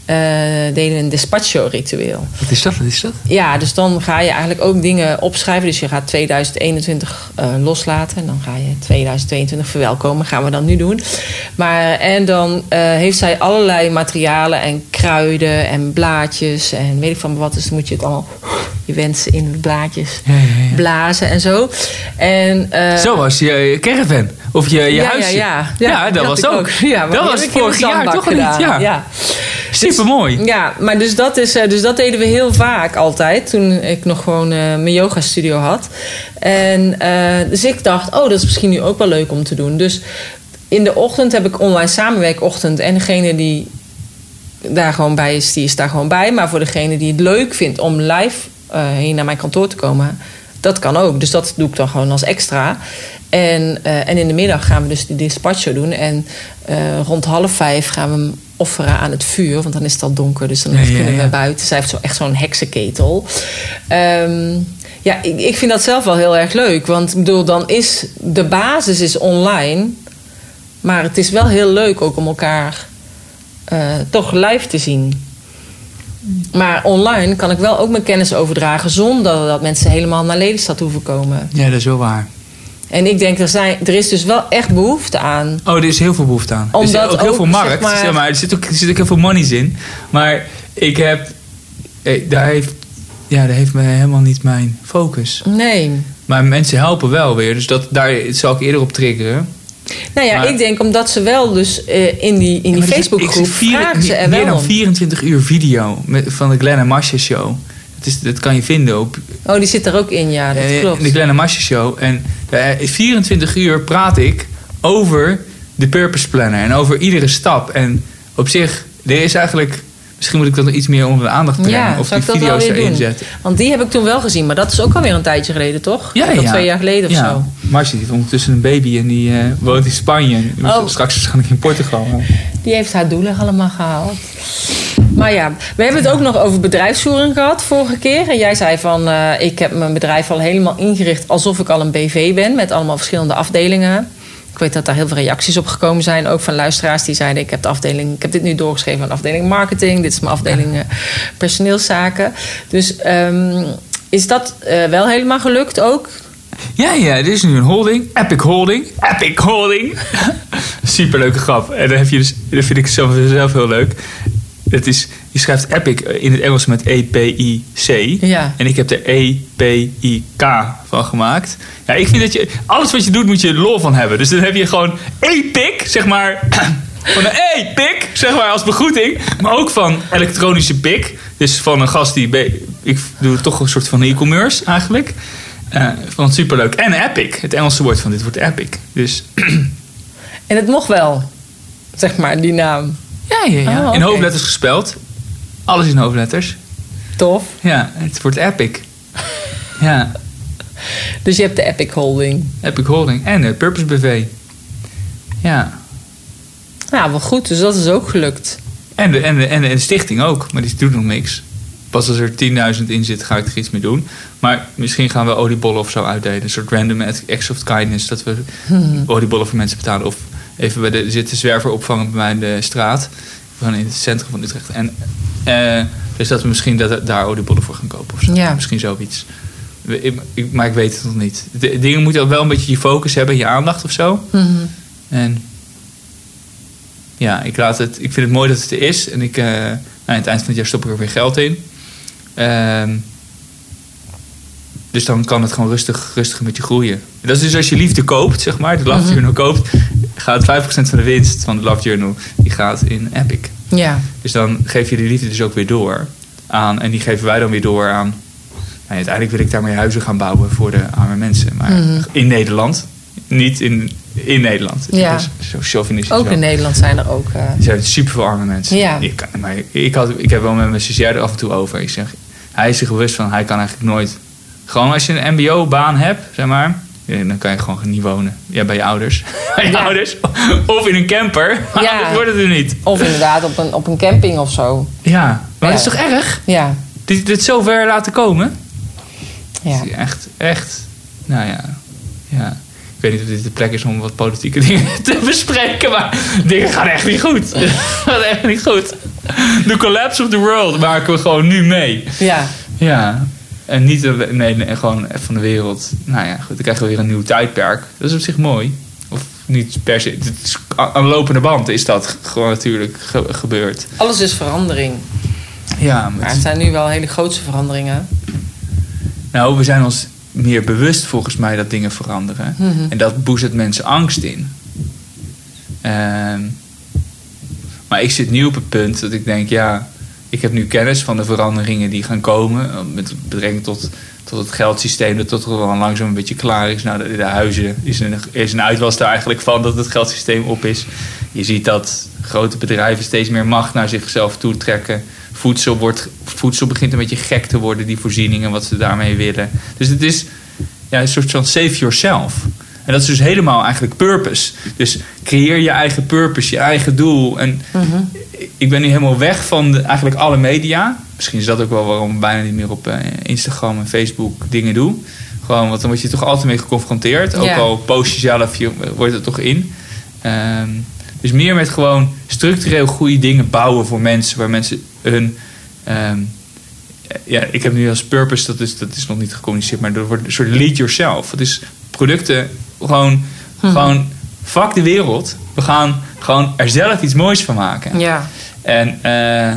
eh, deden een despacho-ritueel. Wat is dat? Wat is dat? Ja, dus dan ga je eigenlijk ook dingen opschrijven. Dus je gaat 2021 eh, loslaten. En dan ga je 2022 verwelkomen. Gaan we dan nu doen. Maar, en dan eh, heeft zij allerlei materialen en kruiden en blaadjes. En weet ik van wat. Dus dan moet je het allemaal, je wensen in blaadjes Ja, ja, ja. blazen en zo. En, Zo was je caravan. Of je, je ja, huisje. Ja, ja. Ja, dat was ik ook. Ja, maar dat was vorig jaar toch niet? Ja. Ja. Super mooi. Ja, maar dus dat, is, eh, dus dat deden we heel vaak altijd. Toen ik nog gewoon eh, mijn yoga studio had. En eh, dus ik dacht, oh, dat is misschien nu ook wel leuk om te doen. Dus in de ochtend heb ik online samenwerkochtend. En degene die daar gewoon bij is, die is daar gewoon bij. Maar voor degene die het leuk vindt om live eh, hier naar mijn kantoor te komen... dat kan ook. Dus dat doe ik dan gewoon als extra. En, en in de middag gaan we dus die dispatcho doen. En rond half vijf gaan we hem offeren aan het vuur. Want dan is het al donker, dus dan Ja, kunnen we buiten. Zij heeft zo, echt zo'n heksenketel. Ehm, ja, ik, ik vind dat zelf wel heel erg leuk. Want ik bedoel, dan is de basis is online. Maar het is wel heel leuk ook om elkaar eh, toch live te zien. Maar online kan ik wel ook mijn kennis overdragen... zonder dat mensen helemaal naar Lelystad hoeven komen. Ja, dat is wel waar. En ik denk, er, zijn, er is dus wel echt behoefte aan. Oh, er is heel veel behoefte aan. er is Omdat ook heel ook, veel zeg markt. maar- Zeg maar, er, zit ook, er zit ook heel veel monies in. Maar ik heb... eh, Daar heeft, ja, daar heeft me helemaal niet mijn focus. Nee. Maar mensen helpen wel weer. Dus dat, daar zal ik eerder op triggeren. Nou ja, Maar- ik denk omdat ze wel dus eh, in die, in die is- Facebookgroep vragen ze er Meer wel dan om. 24 uur video met, van de Glenn en Masha show. Dat, is, dat kan je vinden op Oh, die zit er ook in, ja, dat eh, klopt. de Glenn en Masha show. En eh, 24 uur praat ik over de Purpose Planner. En over iedere stap. En op zich, er is eigenlijk... Misschien moet ik dat nog iets meer onder de aandacht brengen. Ja, of die ik video's erin zetten. Want die heb ik toen wel gezien, maar dat is ook alweer een tijdje geleden, toch? Ja, ja. twee jaar geleden of ja. zo. Marcia die heeft ondertussen een baby en die eh, woont in Spanje. Oh. Straks waarschijnlijk in Portugal. Die heeft haar doelen allemaal gehaald. Maar ja, we hebben het ook nog over bedrijfsvoering gehad vorige keer. En jij zei van, eh, ik heb mijn bedrijf al helemaal ingericht alsof ik al een BV ben. Met allemaal verschillende afdelingen. Ik weet dat daar heel veel reacties op gekomen zijn. Ook van luisteraars die zeiden, ik heb, de afdeling, ik heb dit nu doorgeschreven aan de afdeling marketing. Dit is mijn afdeling eh, personeelszaken. Dus ehm, is dat eh, wel helemaal gelukt ook? Ja, ja, dit is nu een holding. Epic Holding. Epic Holding. [laughs] Superleuke grap. En dan heb je dus, dat vind ik zelf, zelf heel leuk. Het is, je schrijft Epic in het Engels met E-P-I-C. Ja. En ik heb er E-P-I-K van gemaakt. Ja, ik vind dat je... Alles wat je doet moet je lol van hebben. Dus dan heb je gewoon Epic, zeg maar... [clears throat] Van een E-pik, zeg maar, als begroeting. Maar ook van elektronische pik. Dus van een gast die... Ik doe toch een soort van e-commerce eigenlijk. Eh vond het superleuk. En epic. Het Engelse woord van dit wordt epic. Dus [clears throat] En het mocht wel, zeg maar, die naam. ja, ja, ja. Oh. In hoofdletters gespeld. Alles in hoofdletters. Tof. Ja, het wordt epic. [laughs] Ja, Dus je hebt de Epic Holding. Epic Holding. En het Purpose BV. Ja. Nou, wel goed. Dus dat is ook gelukt. En de, en, de, en de stichting ook. Maar die doet nog niks. Pas als er 10.000 in zit, ga ik er iets mee doen. Maar misschien gaan we oliebollen of zo uitdelen. Een soort random acts of kindness. Dat we oliebollen voor mensen betalen. Of even bij de zit een zwerver opvangen bij mij in de straat. Gewoon in het centrum van Utrecht. En, eh, dus dat we misschien dat, daar oliebollen voor gaan kopen. Of zo. Ja. Misschien zoiets. Ik- ik- maar ik weet het nog niet. De, dingen moeten wel een beetje je focus hebben. Je aandacht of zo. En ja, ik, laat het, ik vind het mooi dat het er is. En ik, eh, nou, aan het eind van het jaar stop ik er weer geld in. Ehm, dus dan kan het gewoon rustig, rustig met je groeien. Dat is dus als je liefde koopt, zeg maar, de Love Journal koopt, gaat 5% van de winst van de Love Journal, die gaat in Epic. Ja. Dus dan geef je die liefde dus ook weer door aan, en die geven wij dan weer door aan. Nou, uiteindelijk wil ik daarmee huizen gaan bouwen voor de arme mensen. Maar in Nederland, niet in, in Nederland. Ja. Dus zo chauvinistisch Ook in Nederland zijn er ook. eh, Er zijn super veel arme mensen. Ja. Ik, maar ik, had, ik heb wel met mijn stagiair er af en toe over. Ik zeg, hij is zich bewust van, hij kan eigenlijk nooit... Gewoon als je een mbo-baan hebt, zeg maar... Dan kan je gewoon niet wonen. Ja, bij je ouders. [laughs] bij je Ja. ouders. Of in een camper. Maar [laughs] Ja. anders wordt het er niet. Of inderdaad op een, op een camping of zo. Ja, maar Ja. dat is toch erg? Ja. Dit, dit zo ver laten komen? ja. Echt, echt. Nou ja. ja. weet niet of dit de plek is om wat politieke [laughs] dingen te bespreken, maar dingen gaan echt niet goed. gaan echt niet goed. De collapse of the world maken we gewoon nu mee. Ja. Ja. En niet nee, nee, gewoon van de wereld. Nou ja, goed, dan krijgen we weer een nieuw tijdperk. Dat is op zich mooi. Of niet per se. Het is, aan de lopende band is dat gewoon natuurlijk ge- gebeurd. Alles is verandering. Ja, Maar het zijn nu wel hele grootste veranderingen. Nou, we zijn ons meer bewust volgens mij dat dingen veranderen. Mhm. En dat boezet mensen angst in. Ehm, maar ik zit nu op het punt dat ik denk, ja, ik heb nu kennis van de veranderingen die gaan komen. Met betrekking tot, tot het geldsysteem, dat dat wel langzaam een beetje klaar is. Nou, de, de huizen is een, is een uitwas daar eigenlijk van dat het geldsysteem op is. Je ziet dat grote bedrijven steeds meer macht naar zichzelf toetrekken. Voedsel, wordt, voedsel begint een beetje gek te worden, die voorzieningen, wat ze daarmee willen. Dus het is ja, een soort van save yourself. En dat is dus helemaal eigenlijk purpose. Dus creëer je eigen purpose, je eigen doel. En ik ben nu helemaal weg van de, eigenlijk alle media. Misschien is dat ook wel waarom ik bijna niet meer op eh, Instagram en Facebook dingen doe. Gewoon, want dan word je toch altijd mee geconfronteerd. Ook al post je zelf, je wordt er toch in. Ehm, dus meer met gewoon structureel goede dingen bouwen voor mensen. Waar mensen hun... ehm, ja, ik heb nu als purpose, dat is, dat is nog niet gecommuniceerd, maar dat wordt een soort lead yourself. Het is producten gewoon, gewoon fuck de wereld. We gaan gewoon er zelf iets moois van maken. Ja. En eh,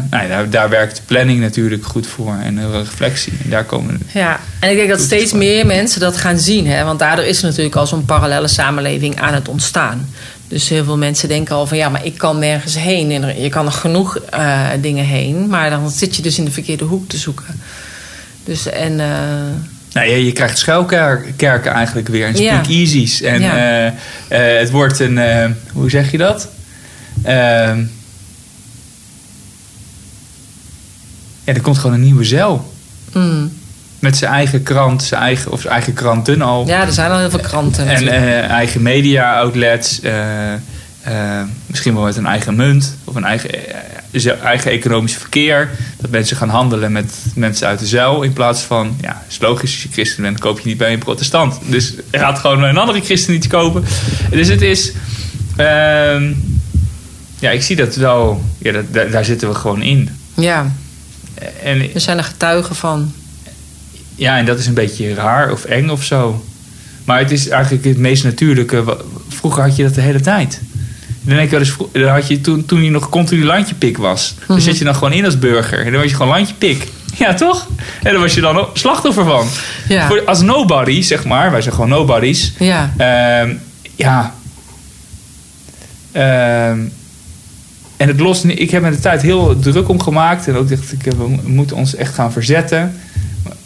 nou daar, daar werkt planning natuurlijk goed voor en eh, reflectie. En daar komen Ja, en ik denk dat steeds meer mensen dat gaan zien. Hè? Want daardoor is er natuurlijk al zo'n parallele samenleving aan het ontstaan. Dus heel veel mensen denken al van ja, maar ik kan nergens heen. En er- je kan nog genoeg eh, dingen heen. Maar dan zit je dus in de verkeerde hoek te zoeken. Dus en eh, Nou ja, je krijgt schuilkerken eigenlijk weer en Ja. En Ja. eh, het wordt een, hoe zeg je dat? Ehm, ja, er komt gewoon een nieuwe zeil. mm, Met zijn eigen krant, zijn eigen, of zijn eigen kranten al. ja, er zijn al heel veel kranten. en eh, eigen media-outlets. eh, eh, misschien wel met een eigen munt. Of een eigen, eh, eigen economisch verkeer. Dat mensen gaan handelen met mensen uit de zuil. In plaats van, ja, is logisch, als je christen bent, koop je niet bij een protestant. Dus je gaat gewoon een andere christen iets kopen. Dus het is... ehm, ja, ik zie dat wel... Ja, dat, daar, daar zitten we gewoon in. ja, En we zijn er getuigen van. Ja, en dat is een beetje raar of eng of zo. Maar het is eigenlijk het meest natuurlijke. Vroeger had je dat de hele tijd. Dan denk ik wel eens, vro- dan had je toen, toen je nog continu landjepik was. Dan zit je dan gewoon in als burger. En dan was je gewoon landjepik. Ja, toch? En dan was je dan slachtoffer van. Ja, Voor, als nobody, zeg maar. Wij zijn gewoon nobodies. ja, Ehm, ja. Ehm, en het lost niet. Ik heb me de tijd heel druk om gemaakt. En ook dacht ik, eh, we moeten ons echt gaan verzetten.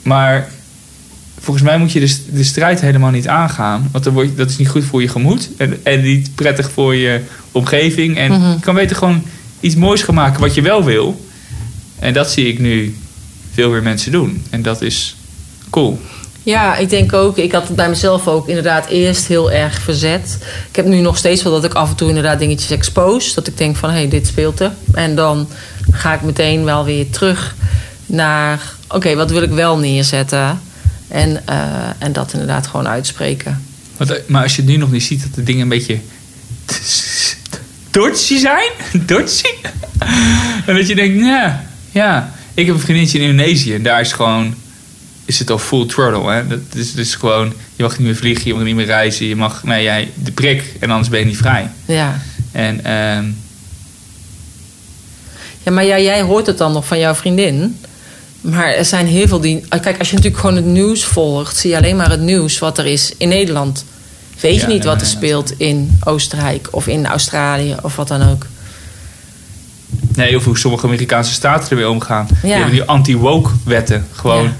Maar volgens mij moet je de, st- de strijd helemaal niet aangaan. Want dan word je, dat is niet goed voor je gemoed. En, en niet prettig voor je omgeving. En Mhm. je kan beter gewoon iets moois gaan maken wat je wel wil. En dat zie ik nu veel meer mensen doen. En dat is cool. Ja, ik denk ook. Ik had het bij mezelf ook inderdaad eerst heel erg verzet. Ik heb nu nog steeds wel dat ik af en toe inderdaad dingetjes expose. Dat ik denk van, hé, hey, dit speelt er. En dan ga ik meteen wel weer terug naar... oké, wat wil ik wel neerzetten? En, eh, en dat inderdaad gewoon uitspreken. Eh, maar als je nu nog niet ziet dat de dingen een beetje dodgy zijn, [laughs] dodgy, [laughs] en dat je denkt, ja, ja. Ik heb een vriendinnetje in Indonesië en daar is gewoon, is het al full throttle. Hè? Dat is dus gewoon, je mag niet meer vliegen, je mag niet meer reizen, je mag, nee, jij, de prik en anders ben je niet vrij. Ja. En ehm, Ja, maar ja, jij hoort het dan nog van jouw vriendin. Maar er zijn heel veel die... Kijk, als je natuurlijk gewoon het nieuws volgt... zie je alleen maar het nieuws wat er is in Nederland. Weet je Ja, niet nee, wat er nee, speelt in Oostenrijk... of in Australië of wat dan ook. nee, of hoe sommige Amerikaanse staten ermee omgaan. Die Ja. hebben nu anti-woke wetten. Gewoon, Ja.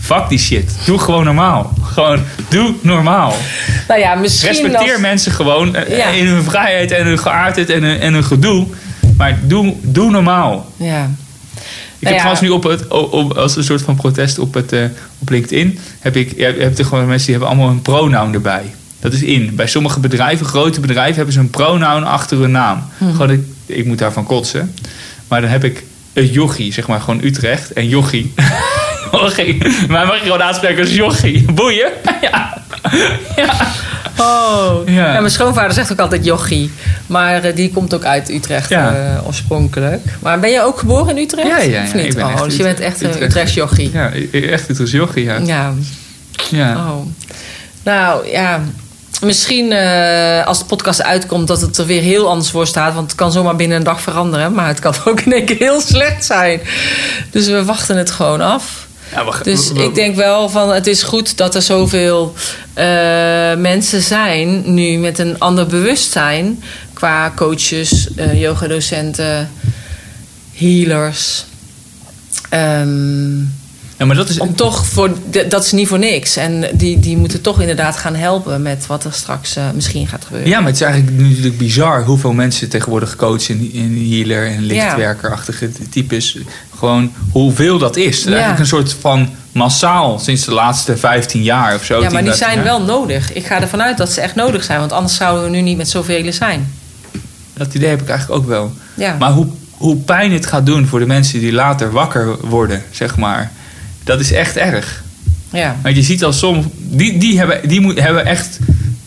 Fuck die shit. Doe gewoon normaal. Gewoon, doe normaal. Nou ja, misschien Respecteer als- mensen gewoon eh, Ja. in hun vrijheid en hun geaardheid en hun, en hun gedoe. Maar doe, doe normaal. Ja. Ik Nou heb ja. trouwens nu op het, op, als een soort van protest op, het, eh, op LinkedIn... heb ik heb er gewoon mensen die hebben allemaal een pronoun erbij. Dat is in. Bij sommige bedrijven, grote bedrijven, hebben ze een pronoun achter hun naam. Mhm. Gewoon, ik, ik moet daarvan kotsen. Maar dan heb ik een jochie, zeg maar gewoon Utrecht. En jochie. [laughs] jochie. Maar mag je gewoon aanspreken als jochie. Boeien. [laughs] ja. ja. Oh, Ja. ja. mijn schoonvader zegt ook altijd jochie. Maar eh, die komt ook uit Utrecht Ja. eh, oorspronkelijk. Maar ben je ook geboren in Utrecht? Ja, ja, ja, Of niet? ik ben oh, echt dus je bent echt een Utrecht. Utrechts jochie. Ja, echt het jochie, ja. Ja. ja. Oh. Nou, ja. Misschien eh, als de podcast uitkomt dat het er weer heel anders voor staat. Want het kan zomaar binnen een dag veranderen. Maar het kan [laughs] ook in één keer heel slecht zijn. Dus we wachten het gewoon af. Ja, Dus ik denk wel van het is goed dat er zoveel eh, mensen zijn nu met een ander bewustzijn qua coaches, eh yogadocenten, healers. Ehm, Ja, maar dat is... om toch voor dat is niet voor niks en die, die moeten toch inderdaad gaan helpen met wat er straks eh, misschien gaat gebeuren. Ja, maar het is eigenlijk natuurlijk bizar hoeveel mensen tegenwoordig coachen in healer en lichtwerkerachtige types. Gewoon hoeveel dat is. Eigenlijk een soort van massaal sinds de laatste 15 jaar of zo. ja, maar 10, die 15 zijn jaar. wel nodig. Ik ga ervan uit dat ze echt nodig zijn, want anders zouden we nu niet met zoveel zijn. Dat idee heb ik eigenlijk ook wel. Ja. Maar hoe, hoe pijn het gaat doen voor de mensen die later wakker worden, zeg maar. Dat is echt erg. ja. Want je ziet al soms... Die, die, hebben, die moet, hebben echt...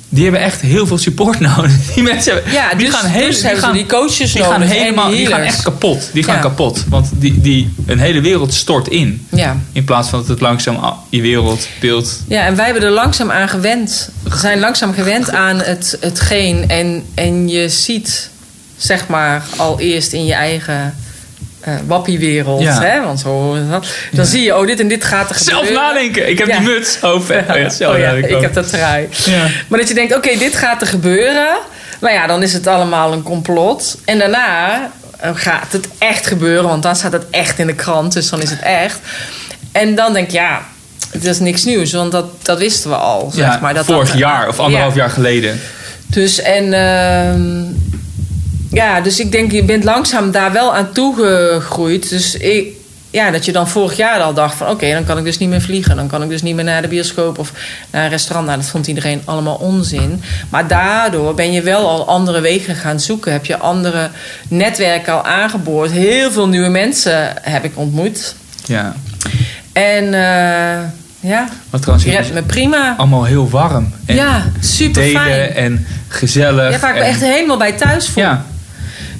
Die hebben echt heel veel support [laughs] nodig. Die mensen hebben, Ja, die dus, gaan heel- dus die gaan, die coaches die nodig gaan en helemaal, die gaan echt kapot. Die gaan Ja. kapot. Want die, die, een hele wereld stort in. Ja. In plaats van dat het langzaam je wereld beeld. ja, en wij hebben er langzaam aan gewend. We zijn langzaam gewend aan het, hetgeen. En, en je ziet, zeg maar, al eerst in je eigen eh wappiewereld. Ja. Hè? Want zo, dan Ja. zie je, oh, dit en dit gaat er Zelf gebeuren. nadenken. Ik heb Ja. die muts over. Oh ja, zelf Oh ik heb dat trui. Ja. Maar dat je denkt, oké, dit gaat er gebeuren. Nou ja, dan is het allemaal een complot. En daarna eh, gaat het echt gebeuren. Want dan staat het echt in de krant. Dus dan is het echt. En dan denk je, ja, het is niks nieuws. Want dat, dat wisten we al, zeg Ja, maar. Dat vorig dat- jaar of anderhalf Ja. jaar geleden. Dus en... ehm, ja, dus ik denk, je bent langzaam daar wel aan toegegroeid. Dus ik, ja, dat je dan vorig jaar al dacht van... oké, dan kan ik dus niet meer vliegen. Dan kan ik dus niet meer naar de bioscoop of naar een restaurant. Nou, dat vond iedereen allemaal onzin. Maar daardoor ben je wel al andere wegen gaan zoeken. Heb je andere netwerken al aangeboord. Heel veel nieuwe mensen heb ik ontmoet. Ja. En eh, ja, Wat trouwens je hebt me prima. allemaal heel warm. En Ja, super fijn. en gezellig. Ja, waar ik me echt helemaal bij thuis voel. Ja,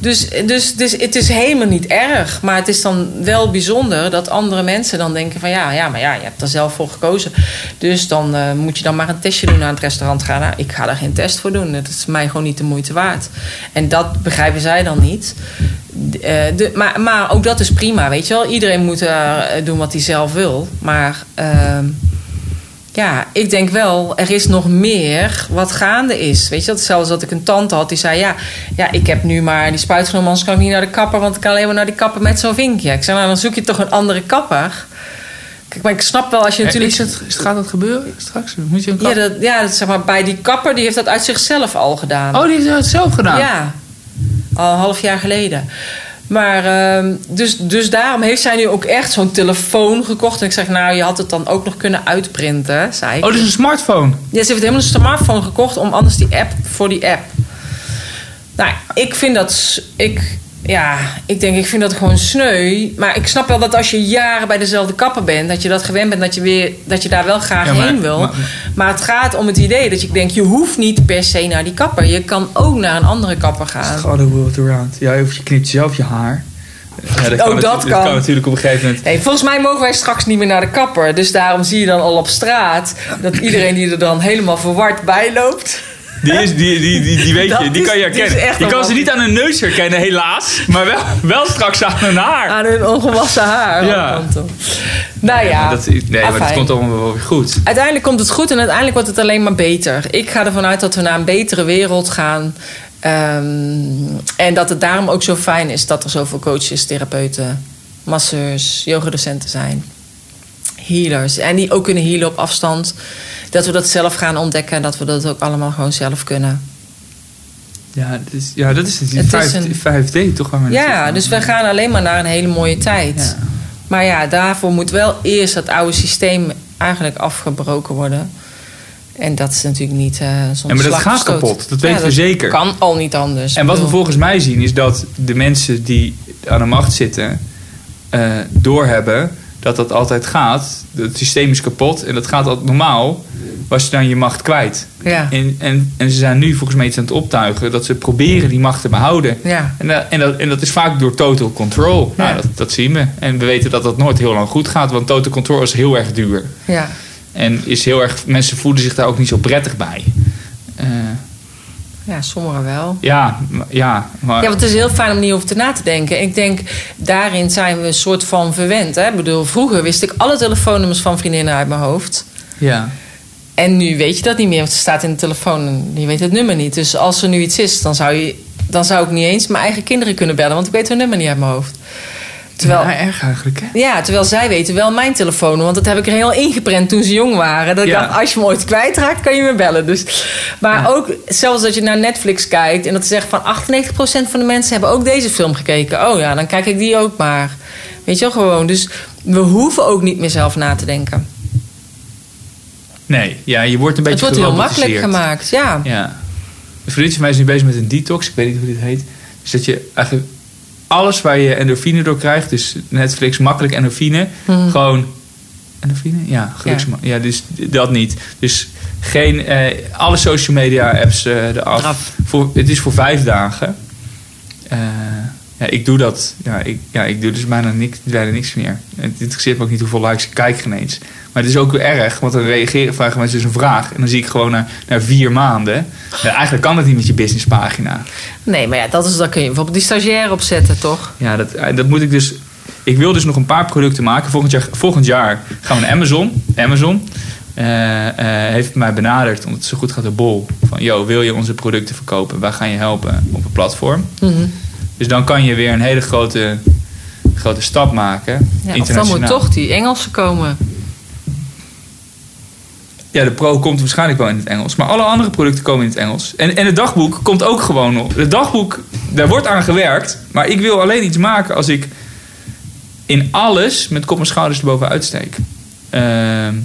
Dus, dus, dus het is helemaal niet erg. Maar het is dan wel bijzonder dat andere mensen dan denken van... ja, ja maar ja, je hebt er zelf voor gekozen. Dus dan eh, moet je dan maar een testje doen aan het restaurant gaan. Nou, ik ga daar geen test voor doen. Dat is mij gewoon niet de moeite waard. En dat begrijpen zij dan niet. D- eh, de, maar, maar ook dat is prima, weet je wel. Iedereen moet eh, doen wat hij zelf wil. Maar... ja, ik denk wel, er is nog meer wat gaande is. Weet je, dat zelfs dat ik een tante had die zei: ja, ja, ik heb nu maar die spuit genomen, anders kan ik niet naar de kapper, want ik kan alleen maar naar die kapper met zo'n vinkje. Ik zei: nou, dan zoek je toch een andere kapper. Kijk, maar ik snap wel als je natuurlijk. Is het, is- gaat dat gebeuren straks? Moet je een Ja, kap- dat, ja dat, zeg maar, bij die kapper, die heeft dat uit zichzelf al gedaan. Oh, die heeft het zelf gedaan? Ja, al een half jaar geleden. Maar ehm, dus, dus daarom heeft zij nu ook echt zo'n telefoon gekocht. En ik zeg, nou, je had het dan ook nog kunnen uitprinten, zei ik. Oh, dus een smartphone. Ja, ze heeft helemaal een smartphone gekocht om anders die app voor die app. Nou, ik vind dat. Ik, ja, ik denk, ik vind dat gewoon sneu. Maar ik snap wel dat als je jaren bij dezelfde kapper bent, dat je dat gewend bent, dat je, weer, dat je daar wel graag Ja, maar- heen wil. maar- Maar, het gaat om het idee dat je denkt, je hoeft niet per se naar die kapper. Je kan ook naar een andere kapper gaan. God the world around. Ja, of je knipt zelf je haar. Ja, dat Ook dat kan. kan natuurlijk op een gegeven moment. Nee, volgens mij mogen wij straks niet meer naar de kapper. Dus daarom zie je dan al op straat dat iedereen die er dan helemaal verward bij loopt. Die, is, die, die, die, die weet Dat je, die is- kan je herkennen. Je kan ze niet aan hun neus herkennen, helaas. Maar wel, wel straks aan hun haar. Aan hun ongewassen haar. Ja. Nou ja, dat, nee, maar afijn. komt allemaal wel goed. uiteindelijk komt het goed en uiteindelijk wordt het alleen maar beter. Ik ga ervan uit dat we naar een betere wereld gaan. Ehm, en dat het daarom ook zo fijn is dat er zoveel coaches, therapeuten, masseurs, yogadocenten zijn. Healers. En die ook kunnen healen op afstand. Dat we dat zelf gaan ontdekken. Dat we dat ook allemaal gewoon zelf kunnen. Ja, dat is, ja, dat is het. Het is 5, een- 5D toch? Waar Ja, dus we gaan alleen maar naar een hele mooie tijd. Ja. Maar ja, daarvoor moet wel eerst dat oude systeem eigenlijk afgebroken worden. En dat is natuurlijk niet eh zonder Ja, maar dat gaat kapot. Dat weten we zeker. kan al niet anders. En wat we volgens mij zien is dat de mensen die aan de macht zitten eh, doorhebben dat dat altijd gaat. Het systeem is kapot en dat gaat altijd normaal. was je dan je macht kwijt. Ja. En, en, en ze zijn nu volgens mij iets aan het optuigen dat ze proberen die macht te behouden. Ja. En, dat, en, dat, en dat is vaak door total control. Ja. Nou, dat, dat zien we. En we weten dat dat nooit heel lang goed gaat, want total control is heel erg duur. Ja. En is heel erg, mensen voelen zich daar ook niet zo prettig bij. Eh, Ja, sommigen wel. ja, ja, maar Ja, want het is heel fijn om niet over te na te denken. Ik denk, daarin zijn we een soort van verwend. Hè? Ik bedoel, vroeger wist ik alle telefoonnummers van vriendinnen uit mijn hoofd. ja. En nu weet je dat niet meer, want het staat in de telefoon en je weet het nummer niet. Dus als er nu iets is, dan zou, je, dan zou ik niet eens mijn eigen kinderen kunnen bellen, want ik weet hun nummer niet uit mijn hoofd. Terwijl, Ja, erg eigenlijk, hè? ja, terwijl zij weten wel mijn telefoon, want dat heb ik er heel ingeprent toen ze jong waren. Dat ik Ja. dacht, als je me ooit kwijtraakt, kan je me bellen. Dus, maar Ja. ook, zelfs als je naar Netflix kijkt en dat zegt van 98% van de mensen hebben ook deze film gekeken. Oh ja, dan kijk ik die ook maar. Weet je wel, gewoon. Dus we hoeven ook niet meer zelf na te denken. Nee, ja, je wordt een beetje Het wordt heel makkelijk gemaakt, ja. Ja. Een vriendje van mij is nu bezig met een detox. Ik weet niet hoe dit heet. Dus dat je eigenlijk alles waar je endorfine door krijgt, dus Netflix, makkelijk endorfine, Mhm. gewoon. Endorfine? Ja, gelukkig. Ja. dus dat niet. Dus geen. eh, alle social media apps eh eraf. Eraf. Voor, het is voor vijf dagen. Eh, ja, ik doe dat. Ja ik, ja, ik doe dus bijna niks, bijna niks meer. Het interesseert me ook niet hoeveel likes ik kijk geen eens. Maar het is ook weer erg, want dan reageren, vragen mensen dus een vraag. En dan zie ik gewoon na, na vier maanden. Ja, eigenlijk kan dat niet met je businesspagina. Nee, maar ja, dat is, dan kun je bijvoorbeeld die stagiair opzetten, toch? Ja, dat, eh, dat moet ik dus. Ik wil dus nog een paar producten maken. Volgend jaar, volgend jaar gaan we naar Amazon. Amazon eh, eh, heeft mij benaderd, omdat het zo goed gaat op Bol. Van, yo, wil je onze producten verkopen? Wij gaan je helpen op een platform. Mhm. Dus dan kan je weer een hele grote, grote stap maken. Ja, of dan moet toch die Engelse komen. Ja, de Pro komt waarschijnlijk wel in het Engels. Maar alle andere producten komen in het Engels. En, en het dagboek komt ook gewoon op. Het dagboek, daar wordt aan gewerkt. Maar ik wil alleen iets maken als ik in alles met kop en schouders erboven uitsteek. Ehm,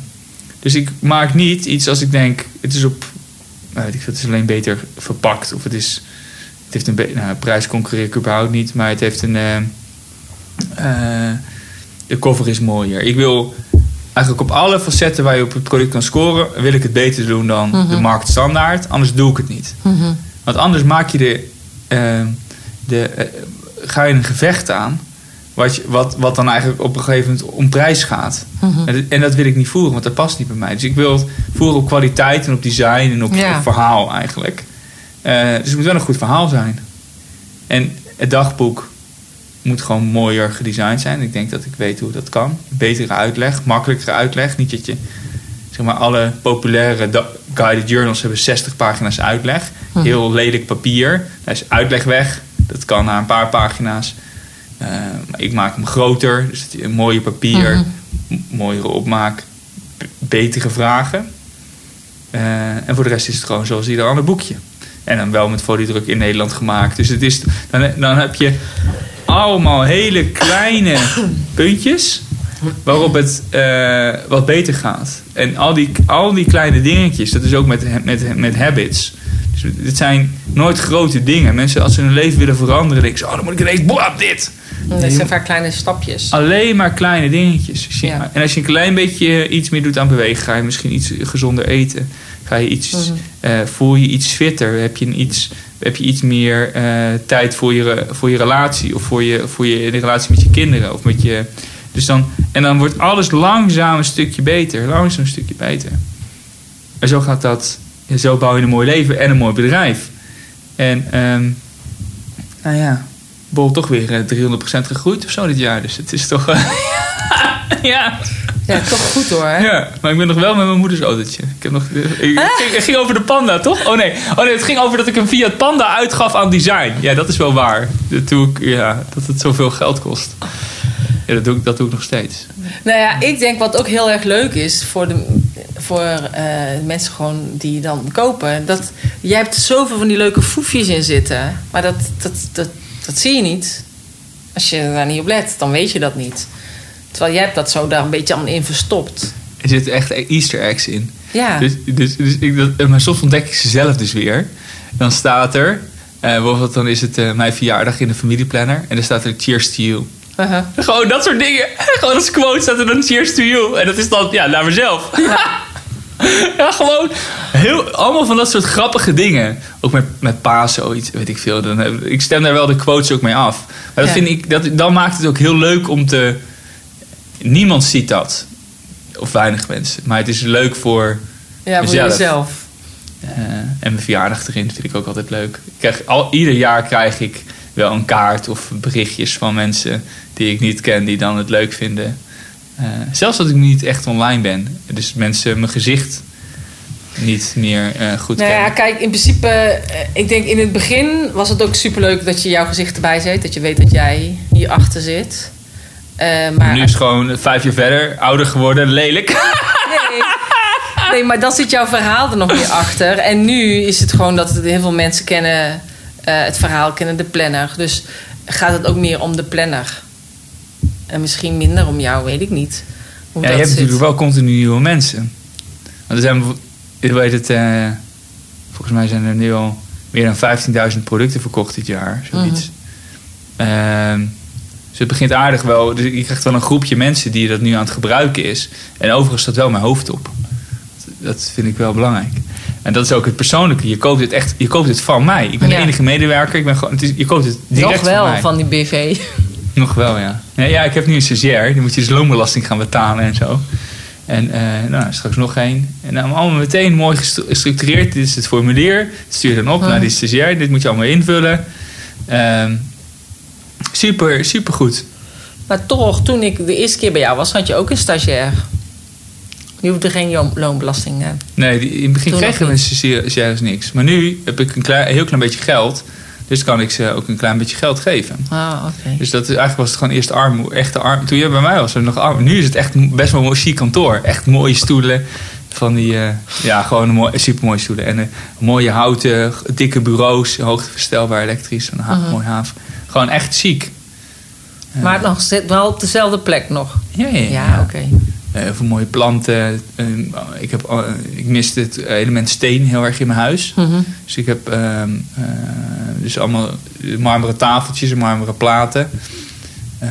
dus ik maak niet iets als ik denk, het is op, nou, weet ik het is alleen beter verpakt. Of het is, het heeft een be- nou, prijs concurreer ik überhaupt niet. Maar het heeft een, ehm, eh, de cover is mooier. Ik wil eigenlijk op alle facetten waar je op het product kan scoren, wil ik het beter doen dan Mhm. de marktstandaard. Anders doe ik het niet. Mhm. Want anders maak je de, eh, de, eh, ga je een gevecht aan. Wat, je, wat, wat dan eigenlijk op een gegeven moment om prijs gaat. Mhm. En, dat- en dat wil ik niet voeren, want dat past niet bij mij. Dus ik wil het voeren op kwaliteit en op design en op, Ja. op verhaal eigenlijk. Eh, dus het moet wel een goed verhaal zijn. En het dagboek moet gewoon mooier gedesigned zijn. Ik denk dat ik weet hoe dat kan. Betere uitleg, makkelijkere uitleg. Niet dat je, zeg maar, alle populaire guided journals hebben 60 pagina's uitleg. Mhm. Heel lelijk papier. Daar is uitleg weg. Dat kan na een paar pagina's. Eh, ik maak hem groter. Dus een mooie papier, Mhm. m- mooiere opmaak, betere vragen. Eh, en voor de rest is het gewoon zoals ieder ander boekje. En dan wel met foliedruk in Nederland gemaakt. Dus het is, dan, dan heb je allemaal hele kleine [coughs] puntjes waarop het eh, wat beter gaat. En al die, al die kleine dingetjes, dat is ook met, met, met habits. Dus dit zijn nooit grote dingen. Mensen, als ze hun leven willen veranderen, denken ze: oh, dan moet ik ineens, blab, dit. Dat Nee, zijn vaak kleine stapjes. Alleen maar kleine dingetjes. Ja. En als je een klein beetje iets meer doet aan bewegen, ga je misschien iets gezonder eten. Ga je iets, Mhm. eh, voel je iets fitter? Heb je, een iets, heb je iets meer eh, tijd voor je, voor je relatie? Of voor, je, voor je, de relatie met je kinderen? Of met je, dus dan, en dan wordt alles langzaam een stukje beter. Langzaam een stukje beter. En zo gaat dat. en Zo bouw je een mooi leven en een mooi bedrijf. En nou ja, Bol toch weer eh, 300% gegroeid of zo dit jaar. Dus het is toch. eh, [laughs] [laughs] ja. Ja, toch goed hoor. ja, maar ik ben nog wel met mijn moeders autootje. Ik heb nog, ik, het, ging, het ging over de Panda, toch? Oh nee. oh nee, het ging over dat ik een Fiat Panda uitgaf aan design. Ja, dat is wel waar. Dat, doe ik, ja, dat het zoveel geld kost. Ja, dat doe ik, dat doe ik nog steeds. Nou ja, ik denk wat ook heel erg leuk is voor, de, voor eh, mensen gewoon die dan kopen. Dat, jij hebt zoveel van die leuke foefjes in zitten. Maar dat, dat, dat, dat zie je niet. Als je daar niet op let, dan weet je dat niet. Terwijl jij hebt dat zo daar een beetje allemaal in verstopt. Er zitten echt easter eggs in. Ja. Dus, dus, dus ik, dat, maar soms ontdek ik ze zelf dus weer. Dan staat er, eh, bijvoorbeeld dan is het eh, mijn verjaardag in de familieplanner. En dan staat er cheers to you. Uh-huh. Gewoon dat soort dingen. [laughs] Gewoon als quote staat er dan cheers to you. En dat is dan, ja, naar mezelf. ja, [laughs] gewoon heel, allemaal van dat soort grappige dingen. Ook met, met paas zoiets, weet ik veel. Dan, ik stem daar wel de quotes ook mee af. Maar dat Ja. vind ik, dat, dan maakt het ook heel leuk om te... Niemand ziet dat. Of weinig mensen. Maar het is leuk voor... Ja, voor Mezelf. jezelf. eh, en mijn verjaardag erin vind ik ook altijd leuk. Ik krijg, al, ieder jaar krijg ik wel een kaart of berichtjes van mensen die ik niet ken, die dan het leuk vinden. Eh, zelfs als ik niet echt online ben. Dus mensen mijn gezicht niet meer eh, goed Nou ja, kennen. kijk, in principe, ik denk in het begin was het ook superleuk dat je jouw gezicht erbij zet. Dat je weet dat jij hierachter zit. Eh, maar nu is het gewoon vijf jaar verder, ouder geworden, lelijk. Nee. nee, maar dan zit jouw verhaal er nog meer achter. En nu is het gewoon dat heel veel mensen kennen eh, het verhaal, kennen de planner. Dus gaat het ook meer om de planner. En misschien minder om jou, weet ik niet. Hoe Ja, je hebt zit. natuurlijk wel continu nieuwe mensen. Want er zijn, weet het, eh, volgens mij zijn er nu al meer dan 15.000 producten verkocht dit jaar, zoiets. Ehm, dus het begint aardig wel. Dus je krijgt wel een groepje mensen die dat nu aan het gebruiken is. En overigens staat wel mijn hoofd op. Dat vind ik wel belangrijk. En dat is ook het persoonlijke. Je koopt het echt, je koopt het van mij. Ik ben Ja. de enige medewerker. Ik ben gewoon, het is, je koopt het direct Nog wel van mij. van die BV. Nog wel, ja. ja. Ja, ik heb nu een stagiair. Die moet je dus loonbelasting gaan betalen en zo. En eh, nou, straks nog één. En dan allemaal meteen mooi gestru- gestructureerd. Dit is het formulier. Dat stuur je dan op Oh. naar die stagiair. Dit moet je allemaal invullen. Ehm, super, super goed. Maar toch, toen ik de eerste keer bij jou was, had je ook een stagiair. Die hoefde geen loonbelasting. eh. Nee, die, in het begin Toen kregen we stagiaires niks. Maar nu heb ik een klein, heel klein beetje geld. Dus kan ik ze ook een klein beetje geld geven. Ah, oké. Dus dat is, eigenlijk was het gewoon eerst arm, echte arm. Toen je bij mij was, was nog arm. Nu is het echt best wel een chic kantoor. Echt mooie stoelen. Van die, eh, ja, gewoon mooi, super mooie stoelen. En eh, mooie houten, dikke bureaus. Hoogteverstelbaar elektrisch. Een ha- Mhm. mooi haven. Gewoon echt chic. Maar nog zit wel op dezelfde plek nog. Ja, ja, ja. Ja, oké. Eh, heel veel mooie planten. Eh, ik, heb, al- ik miste het element steen heel erg in mijn huis. Mhm. Dus ik heb ehm, eh, dus allemaal marmeren tafeltjes en marmeren platen. Ehm,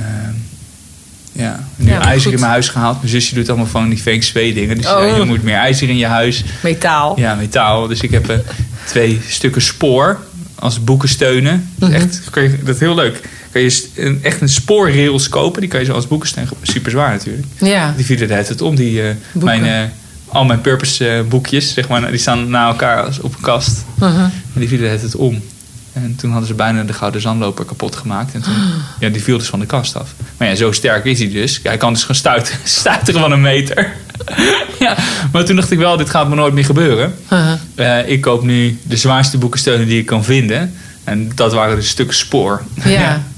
ja, nu Ja, ijzer goed. in mijn huis gehaald. Mijn zusje doet allemaal van die feng shui dingen. Dus Oh. je moet meer ijzer in je huis. Metaal. Ja, metaal. Dus ik heb eh, twee stukken spoor als boekensteunen. Dat, is Mhm. echt, kan je, dat is heel leuk. Kan je een, echt een spoorrails kopen. Die kan je zo als boekensteun. Super zwaar natuurlijk. Ja. Die vielen de tijd om. Die, Boeken. mijn, eh, al mijn purpose eh, boekjes, zeg maar, die staan na elkaar als op een kast. Mhm. En die vielen de hele tijd om. En toen hadden ze bijna de gouden zandloper kapot gemaakt. En toen, [gasps] ja, die viel dus van de kast af. Maar ja, zo sterk is hij dus. Hij kan dus gewoon stuit, [laughs] stuiteren van een meter. [laughs] ja, maar toen dacht ik wel, dit gaat me nooit meer gebeuren. Eh, ik koop nu de zwaarste boekensteunen die ik kan vinden. En dat waren dus stukken spoor. Ja. [laughs]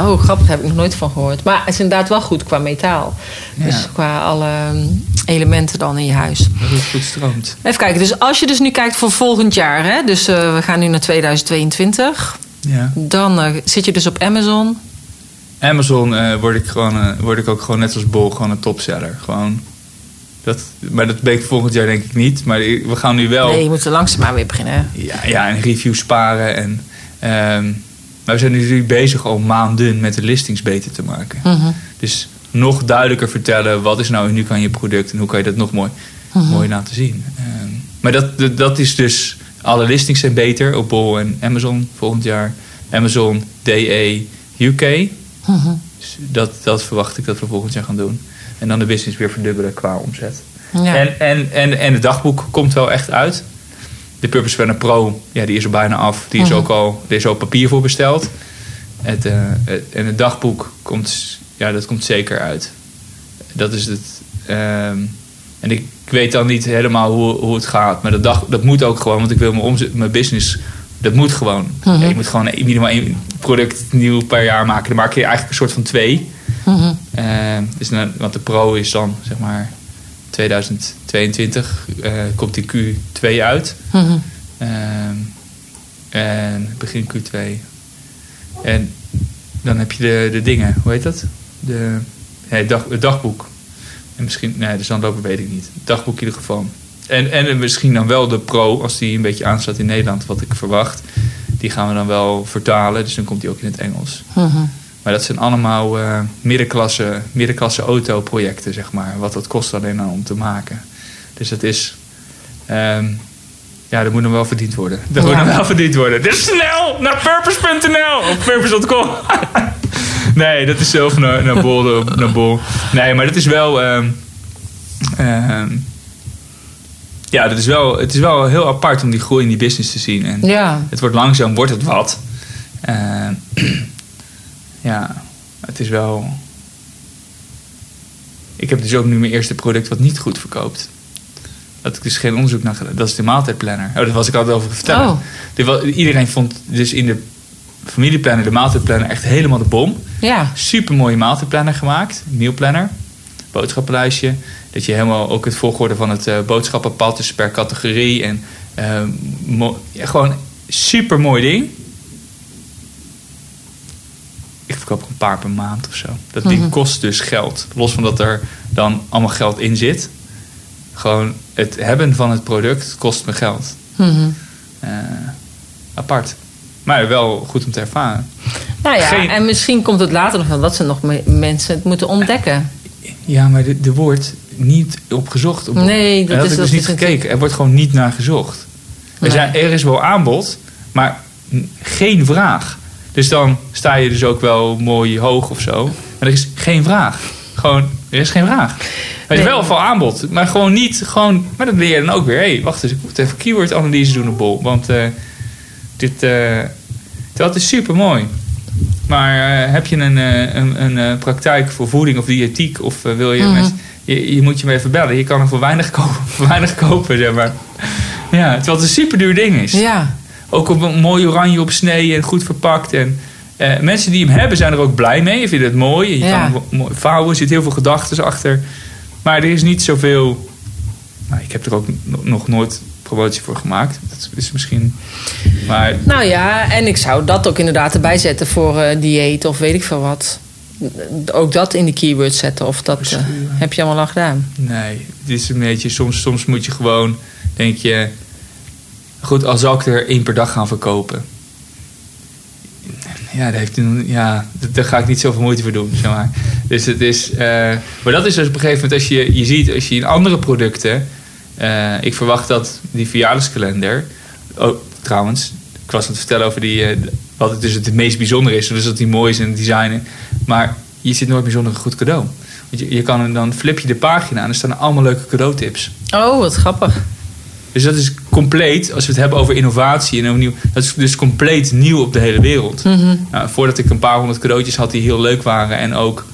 Oh, grappig, daar heb ik nog nooit van gehoord. Maar het is inderdaad wel goed qua metaal. Dus qua alle um, elementen dan in je huis. Dat het goed stroomt. Even kijken, dus als je dus nu kijkt voor volgend jaar, hè, dus eh, we gaan nu naar 2022, Ja. dan eh, zit je dus op Amazon. Amazon eh, word, ik gewoon, word ik ook gewoon net als Bol gewoon een topseller. Gewoon. Dat, maar dat ben ik volgend jaar denk ik niet. Maar we gaan nu wel Nee, je moet er langzaamaan weer beginnen. hè. ja, ja, en reviews sparen. En, ehm, maar we zijn nu natuurlijk bezig al maanden met de listings beter te maken. Mhm. Dus nog duidelijker vertellen wat is nou uniek aan je product en hoe kan je dat nog mooi, Mhm. mooi laten zien. Ehm, maar dat, dat, dat is dus, alle listings zijn beter op Bol en Amazon volgend jaar. Amazon, DE, UK. Mhm. Dus dat, dat verwacht ik dat we volgend jaar gaan doen. En dan de business weer verdubbelen qua omzet. Ja. En, en, en, en het dagboek komt wel echt uit. De Purpose Planner Pro, ja, die is er bijna af. Die is Mhm. ook al, er is al papier voor besteld. Het, eh, het- en het dagboek komt, ja, dat komt zeker uit. Dat is het. ehm, en ik, ik weet dan niet helemaal hoe, hoe het gaat. Maar dat, dag, dat moet ook gewoon, want ik wil mijn, omzet, mijn business. Dat moet gewoon. Mhm. Ja, je moet gewoon minimaal één product nieuw per jaar maken. Dan maak je eigenlijk een soort van twee. Mhm. Ehm, dus dan, want de Pro is dan zeg maar 2022 eh, komt die Q2 uit. Mhm. Ehm, en begin Q2. En dan heb je de, de dingen, hoe heet dat? De, nee, dag, het dagboek. En misschien, nee, de zandloper weet ik niet. Het dagboek in ieder geval. En, en misschien dan wel de Pro, als die een beetje aanstaat in Nederland, wat ik verwacht. Die gaan we dan wel vertalen, dus dan komt die ook in het Engels. Mhm. Maar dat zijn allemaal eh, middenklasse, middenklasse autoprojecten, zeg maar. Wat dat kost alleen al om te maken. Dus dat is Ehm, ja, dat moet nog wel verdiend worden. [laughs] Dat moet nog wel verdiend worden. Dus snel naar purpose.nl of purpose.com. [laughs] nee, dat is zelf naar, naar, bol, naar bol. Nee, maar dat is wel... ehm, ehm, ja, dat is wel, het is wel heel apart om die groei in die business te zien. En Ja. het wordt langzaam, wordt het wat. Ehm, ja, het is wel... Ik heb dus ook nu mijn eerste product wat niet goed verkoopt. Dat ik dus geen onderzoek naar gedaan. Dat is de maaltijdplanner. Oh, daar was ik altijd over te vertellen. Oh. Iedereen vond dus in de familieplanner de maaltijdplanner echt helemaal de bom. Ja. Super mooie maaltijdplanner gemaakt. Mealplanner. Boodschappenlijstje. Dat je helemaal ook het volgorde van het eh, boodschappenpad is per categorie. En eh, ja, gewoon super mooi ding. Ik verkoop er een paar per maand of zo. Dat ding kost dus geld. Los van dat er dan allemaal geld in zit. Gewoon het hebben van het product kost me geld. Mhm. Eh, apart. Maar wel goed om te ervaren. Nou ja, Geen- en misschien komt het later nog wel dat ze nog me- mensen het moeten ontdekken. Ja, maar er wordt niet op gezocht. Op, Nee, dat dat is- ik dus niet gekeken. Er wordt gewoon niet naar gezocht. Er, zijn, er is wel aanbod, maar geen vraag. Dus dan sta je dus ook wel mooi hoog of zo. Maar er is geen vraag. Gewoon, er is geen vraag. Is Nee. wel veel aanbod, maar gewoon niet. Gewoon, maar dat leer je dan ook weer. Hé, hey, wacht eens, ik moet even keyword-analyse doen op Bol. Want eh, dit, eh, dat is super mooi. Maar eh, heb je een, een, een praktijk voor voeding of diëtiek of wil je je, je moet je me even bellen. Je kan er voor weinig kopen, [laughs] voor weinig kopen zeg maar. Ja, terwijl het een super duur ding is. Ja. Ook op een mooi oranje op snee en goed verpakt. En eh, mensen die hem hebben zijn er ook blij mee. Je vindt het mooi. Je Ja. kan hem mooi vouwen. Er zit heel veel gedachten achter. Maar er is niet zoveel... Nou, ik heb er ook no- nog nooit promotie voor gemaakt. Dat is misschien... Maar Nou ja, en ik zou dat ook inderdaad erbij zetten voor eh, dieet of weet ik veel wat. Ook dat in de keywords zetten of dat eh, heb je allemaal al gedaan. Nee, het is een beetje, soms, soms moet je gewoon, denk je, goed, als zal ik er één per dag gaan verkopen. Ja, daar, heeft ja, daar ga ik niet zoveel moeite voor doen, maar. Dus het is, eh, maar dat is dus op een gegeven moment, als je, je ziet, als je in andere producten, eh, ik verwacht dat die verjaardagskalender, oh, trouwens, ik was aan het vertellen over die, eh, wat het dus het meest bijzonder is, dus dat die mooi is en designen, maar je zit nooit meer zonder een goed cadeau. Je, je kan, dan flip je de pagina en er staan allemaal leuke cadeautips. Oh, wat grappig. Dus dat is compleet, als we het hebben over innovatie en overnieuw, dat is dus compleet nieuw op de hele wereld. Nou, voordat ik een paar honderd cadeautjes had die heel leuk waren en ook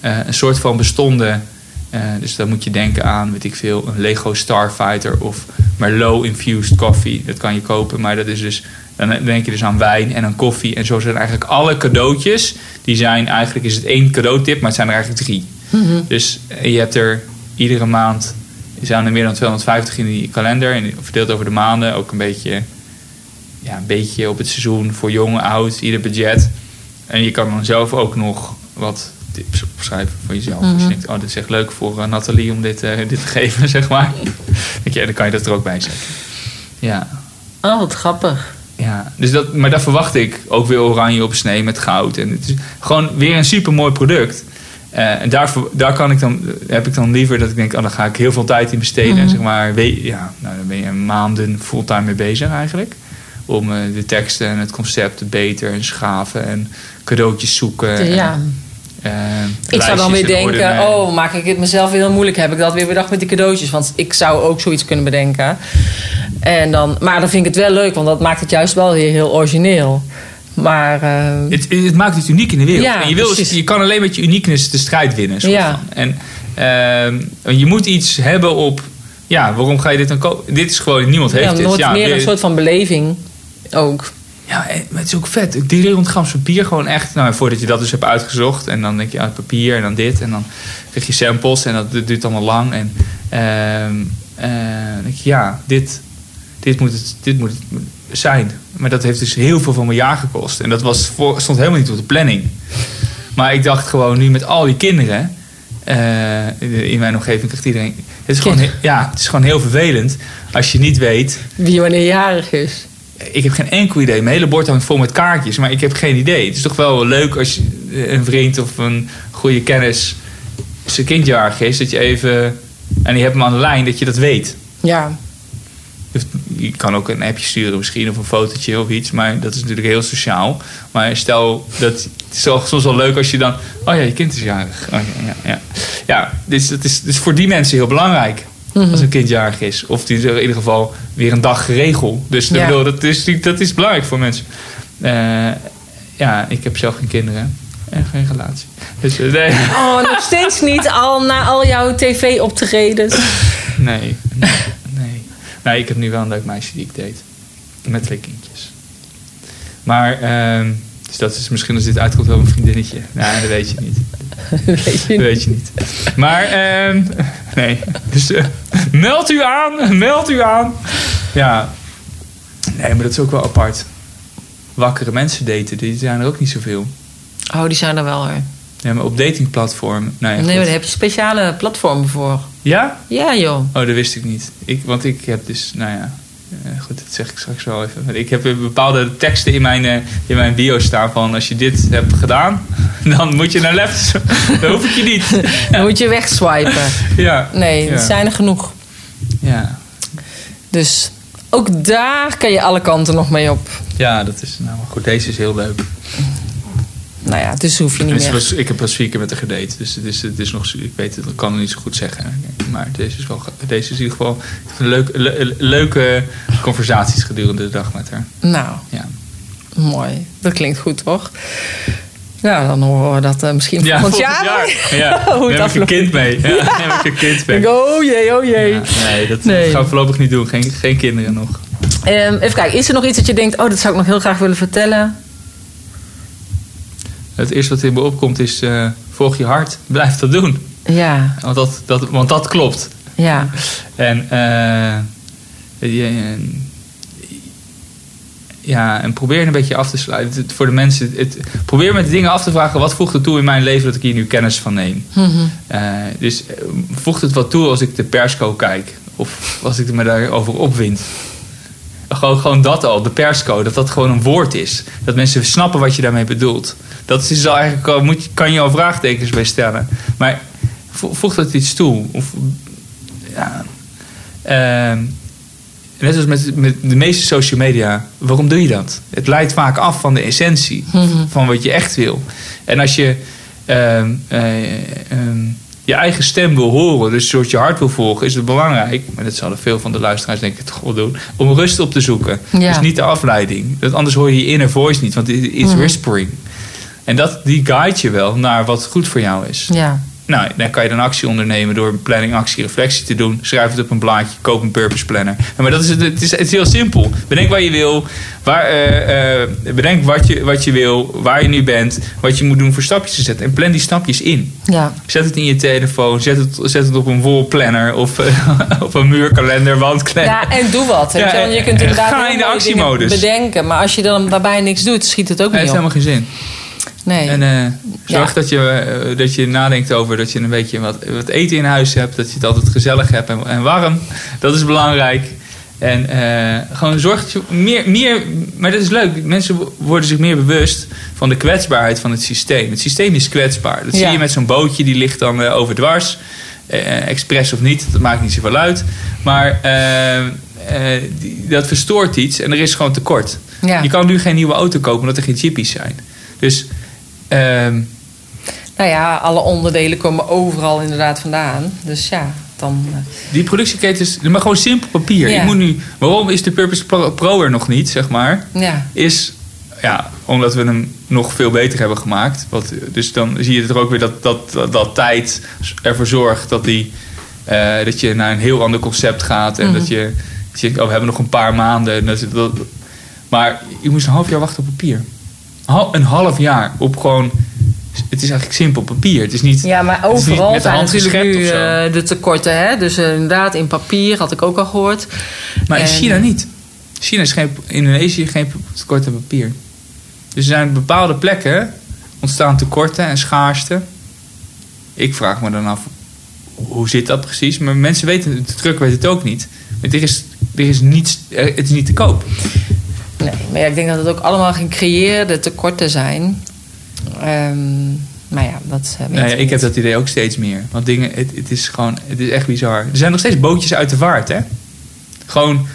eh, een soort van bestonden. eh, dus dan moet je denken aan, weet ik veel, een Lego Starfighter of Merlot Infused Coffee. Dat kan je kopen, maar dat is dus, dan denk je dus aan wijn en aan koffie. En zo zijn eigenlijk alle cadeautjes, die zijn eigenlijk, is het één cadeautip, maar het zijn er eigenlijk drie. Dus eh, je hebt er iedere maand, zijn er meer dan 250 in die kalender. En verdeeld over de maanden, ook een beetje, ja, een beetje op het seizoen voor jong, oud, ieder budget. En je kan dan zelf ook nog wat tips opschrijven voor jezelf. Als je denkt, oh, dit is echt leuk voor eh, Nathalie om dit, eh, dit te [laughs] geven, zeg maar. Je, dan kan je dat er ook bij zetten. Ja, Oh, wat grappig. ja, dus dat, maar daar verwacht ik ook weer oranje op snee met goud. En het is gewoon weer een super mooi product. Eh, en daar, daar kan ik dan, heb ik dan liever dat ik denk, oh, daar ga ik heel veel tijd in besteden. En zeg maar, ja, nou, dan ben je maanden fulltime mee bezig eigenlijk. Om eh, de teksten en het concept beter en schaven en cadeautjes zoeken. en, ja. eh, Ik zou dan weer denken, oh, maak ik het mezelf weer heel moeilijk? Heb ik dat weer bedacht met die cadeautjes? Want ik zou ook zoiets kunnen bedenken. En dan, maar dan vind ik het wel leuk, want dat maakt het juist wel weer heel origineel. Maar eh, Het, het maakt het uniek in de wereld. Ja, en je, wil, precies. je kan alleen met je uniqueness de strijd winnen. soort Ja. van. En ehm, je moet iets hebben op... Ja, waarom ga je dit dan kopen? Dit is gewoon... Niemand heeft ja, dit. nooit Ja, meer een soort van beleving ook. Ja, en- maar het is ook vet. 300 gram papier gewoon echt... Nou, voordat je dat dus hebt uitgezocht. En dan denk je uit papier en dan dit. En dan krijg je samples. En dat, duurt allemaal lang. En eh, dan denk je, ja, dit, dit, moet het, dit moet het zijn. Maar dat heeft dus heel veel van mijn jaar gekost. En dat was voor, stond helemaal niet op de planning. Maar ik dacht gewoon nu met al die kinderen... eh, in mijn omgeving krijgt iedereen... Het is, gewoon, ja, het is gewoon heel vervelend als je niet weet... Wie wanneer jarig is. Ik heb geen enkel idee. Mijn hele bord hangt vol met kaartjes, maar ik heb geen idee. Het is toch wel leuk als je, een vriend of een goede kennis zijn kindjarig is, dat je even. En je hebt hem aan de lijn, dat je dat weet. Ja. Je kan ook een appje sturen misschien of een fotootje of iets. Maar dat is natuurlijk heel sociaal. Maar stel, dat, het is wel- soms wel leuk als je dan... Oh ja, je kind is jarig. Oh ja, ja, ja. ja dus dat is, dus voor die mensen heel belangrijk. Als een kind jarig is. Of die in ieder geval weer een dag geregeld. Dus Ja. bedoel, dat, is, dat is belangrijk voor mensen. Eh, ja, ik heb zelf geen kinderen. En geen relatie. Dus eh, nee. Oh, nog steeds niet al na al jouw tv-optredens. Nee, nee, nee. Ik heb nu wel een leuk meisje die ik date. Met twee kindjes. Maar, ehm, dus dat is misschien als dit uitkomt wel een vriendinnetje. Nee, dat weet je niet. [laughs] Weet je Dat weet je niet. Maar, ehm, nee. Dus eh, meld u aan, meld u aan. Ja. Nee, maar dat is ook wel apart. Wakkere mensen daten, die zijn er ook niet zoveel. Oh, die zijn er wel hoor. Ja, maar op datingplatformen. Nou ja, Nee, maar daar heb je speciale platformen voor. Ja? Ja, joh. Oh, dat wist ik niet. Ik, want ik heb dus, nou ja, eh, goed, dat zeg ik straks wel even. Maar Ik heb bepaalde teksten in mijn, eh, in mijn bio staan van als je dit hebt gedaan, [laughs] dan moet je naar left. [laughs] dat hoef ik je niet. [laughs] Dan moet je wegswipen. Ja. Nee, ja. het zijn er genoeg. Ja. Dus ook daar kan je alle kanten nog mee op. ja, dat is, nou maar goed, deze is heel leuk. Nou ja, dus hoef je niet meer. was, ik heb pas vier keer met haar gedate, dus het is, het is nog, ik weet het, ik kan het niet zo goed zeggen. Maar deze is wel, deze is in ieder geval leuk, le- leuke conversaties gedurende de dag met haar. Nou, Ja. mooi. Dat klinkt goed, toch? Nou, dan horen we dat eh, misschien Ja, volgend volgend jaar. Ja, [laughs] Hoe het ik een afloopt. kind mee. Ja, neem ik een kind mee. [laughs] Oh jee, oh jee. Ja, nee, dat Nee. gaan we voorlopig niet doen. Geen, geen kinderen nog. Ehm, even kijken, is er nog iets dat je denkt... oh, dat zou ik nog heel graag willen vertellen? Het eerste wat in me opkomt is... eh, volg je hart. [laughs] Blijf dat doen. Ja, Want dat, dat, want dat klopt. ja. En, eh, ja, en probeer een beetje af te sluiten. Het- Voor de mensen... Het, probeer met dingen af te vragen... wat voegt er toe in mijn leven dat ik hier nu kennis van neem? Mhm. Eh, dus voegt het wat toe als ik de persco kijk? Of als ik me daarover opwind? Gewoon, gewoon dat al, de persco, dat dat gewoon een woord is. Dat mensen snappen wat je daarmee bedoelt. Dat is al eigenlijk al, moet, kan je al vraagtekens bij stellen. Maar vo- voegt dat iets toe? Of, ja, ehm, net als met, met de meeste social media, waarom doe je dat? Het leidt vaak af van de essentie van wat je echt wil. En als je eh, ehm, je eigen stem wil horen, dus soort je hart wil volgen, is het belangrijk, maar dat zouden veel van de luisteraars denk ik toch wel doen, om rust op te zoeken. Ja. Dus niet de afleiding. Dat, anders hoor je je inner voice niet, want het is whispering. En dat, die guide je wel naar wat goed voor jou is. Ja, Nou, dan kan je dan actie ondernemen door een planning, actie, reflectie te doen. Schrijf het op een blaadje, koop een purpose planner. Maar dat is, het, het, is, het is heel simpel. Bedenk waar je wil. Waar, eh, eh, bedenk wat je, wat je wil, waar je nu bent, wat je moet doen voor stapjes te zetten. En plan die stapjes in. ja. Zet het in je telefoon, zet het, zet het op een wall planner of eh, [laughs] op een muurkalender, wandkalender. Ja, en doe wat. Ja, je? Want je kunt inderdaad ga in de actiemodus. bedenken. Maar als je dan daarbij niks doet, schiet het ook Dat niet heeft helemaal geen zin. Nee. En eh, zorg Ja. dat, je, eh, dat je nadenkt over dat je een beetje wat, wat eten in huis hebt. Dat je het altijd gezellig hebt en, en warm. Dat is belangrijk. En eh, gewoon zorg dat je meer, meer... Maar dat is leuk. Mensen worden zich meer bewust van de kwetsbaarheid van het systeem. Het systeem is kwetsbaar. Dat Ja. zie je met zo'n bootje. Die ligt dan overdwars. Eh, expres of niet. Dat maakt niet zoveel uit. Maar die- dat verstoort iets. En er is gewoon tekort. ja. Je kan nu geen nieuwe auto kopen omdat er geen chippies zijn. Dus... ehm, Nou ja, alle onderdelen komen overal inderdaad vandaan. Dus ja, dan... eh, Die productieketens, maar gewoon simpel papier. Ja. Ik moet nu, waarom is de Purpose Pro, Pro er nog niet, zeg maar? ja, Is, ja, omdat we hem nog veel beter hebben gemaakt. Wat, dus dan zie je er ook weer dat, dat, dat, dat tijd ervoor zorgt dat, die, eh, dat je naar een heel ander concept gaat. En Mhm. dat je, dat je denkt, oh, we hebben nog een paar maanden. En dat, dat, maar je moest een half jaar wachten op papier. Een half jaar op gewoon, het is eigenlijk simpel papier. Het is niet, ja, maar overal zijn natuurlijk nu eh, de tekorten. Hè? Dus eh, inderdaad, in papier had ik ook al gehoord. Maar in China niet. China is geen, Indonesië geen tekort aan papier. Dus er zijn bepaalde plekken ontstaan tekorten en schaarste. Ik vraag me dan af, hoe zit dat precies? Maar mensen weten, de druk weet het ook niet. Want er is, er is niets, er- het is niet te koop. Nee, maar ja, ik denk dat het ook allemaal gecreëerde tekorten zijn. Ehm, maar ja, dat eh, weet Nou ja, ik ik heb dat idee ook steeds meer. Want dingen, het, het is gewoon, het is echt bizar. Er zijn nog steeds bootjes uit de vaart, hè? Gewoon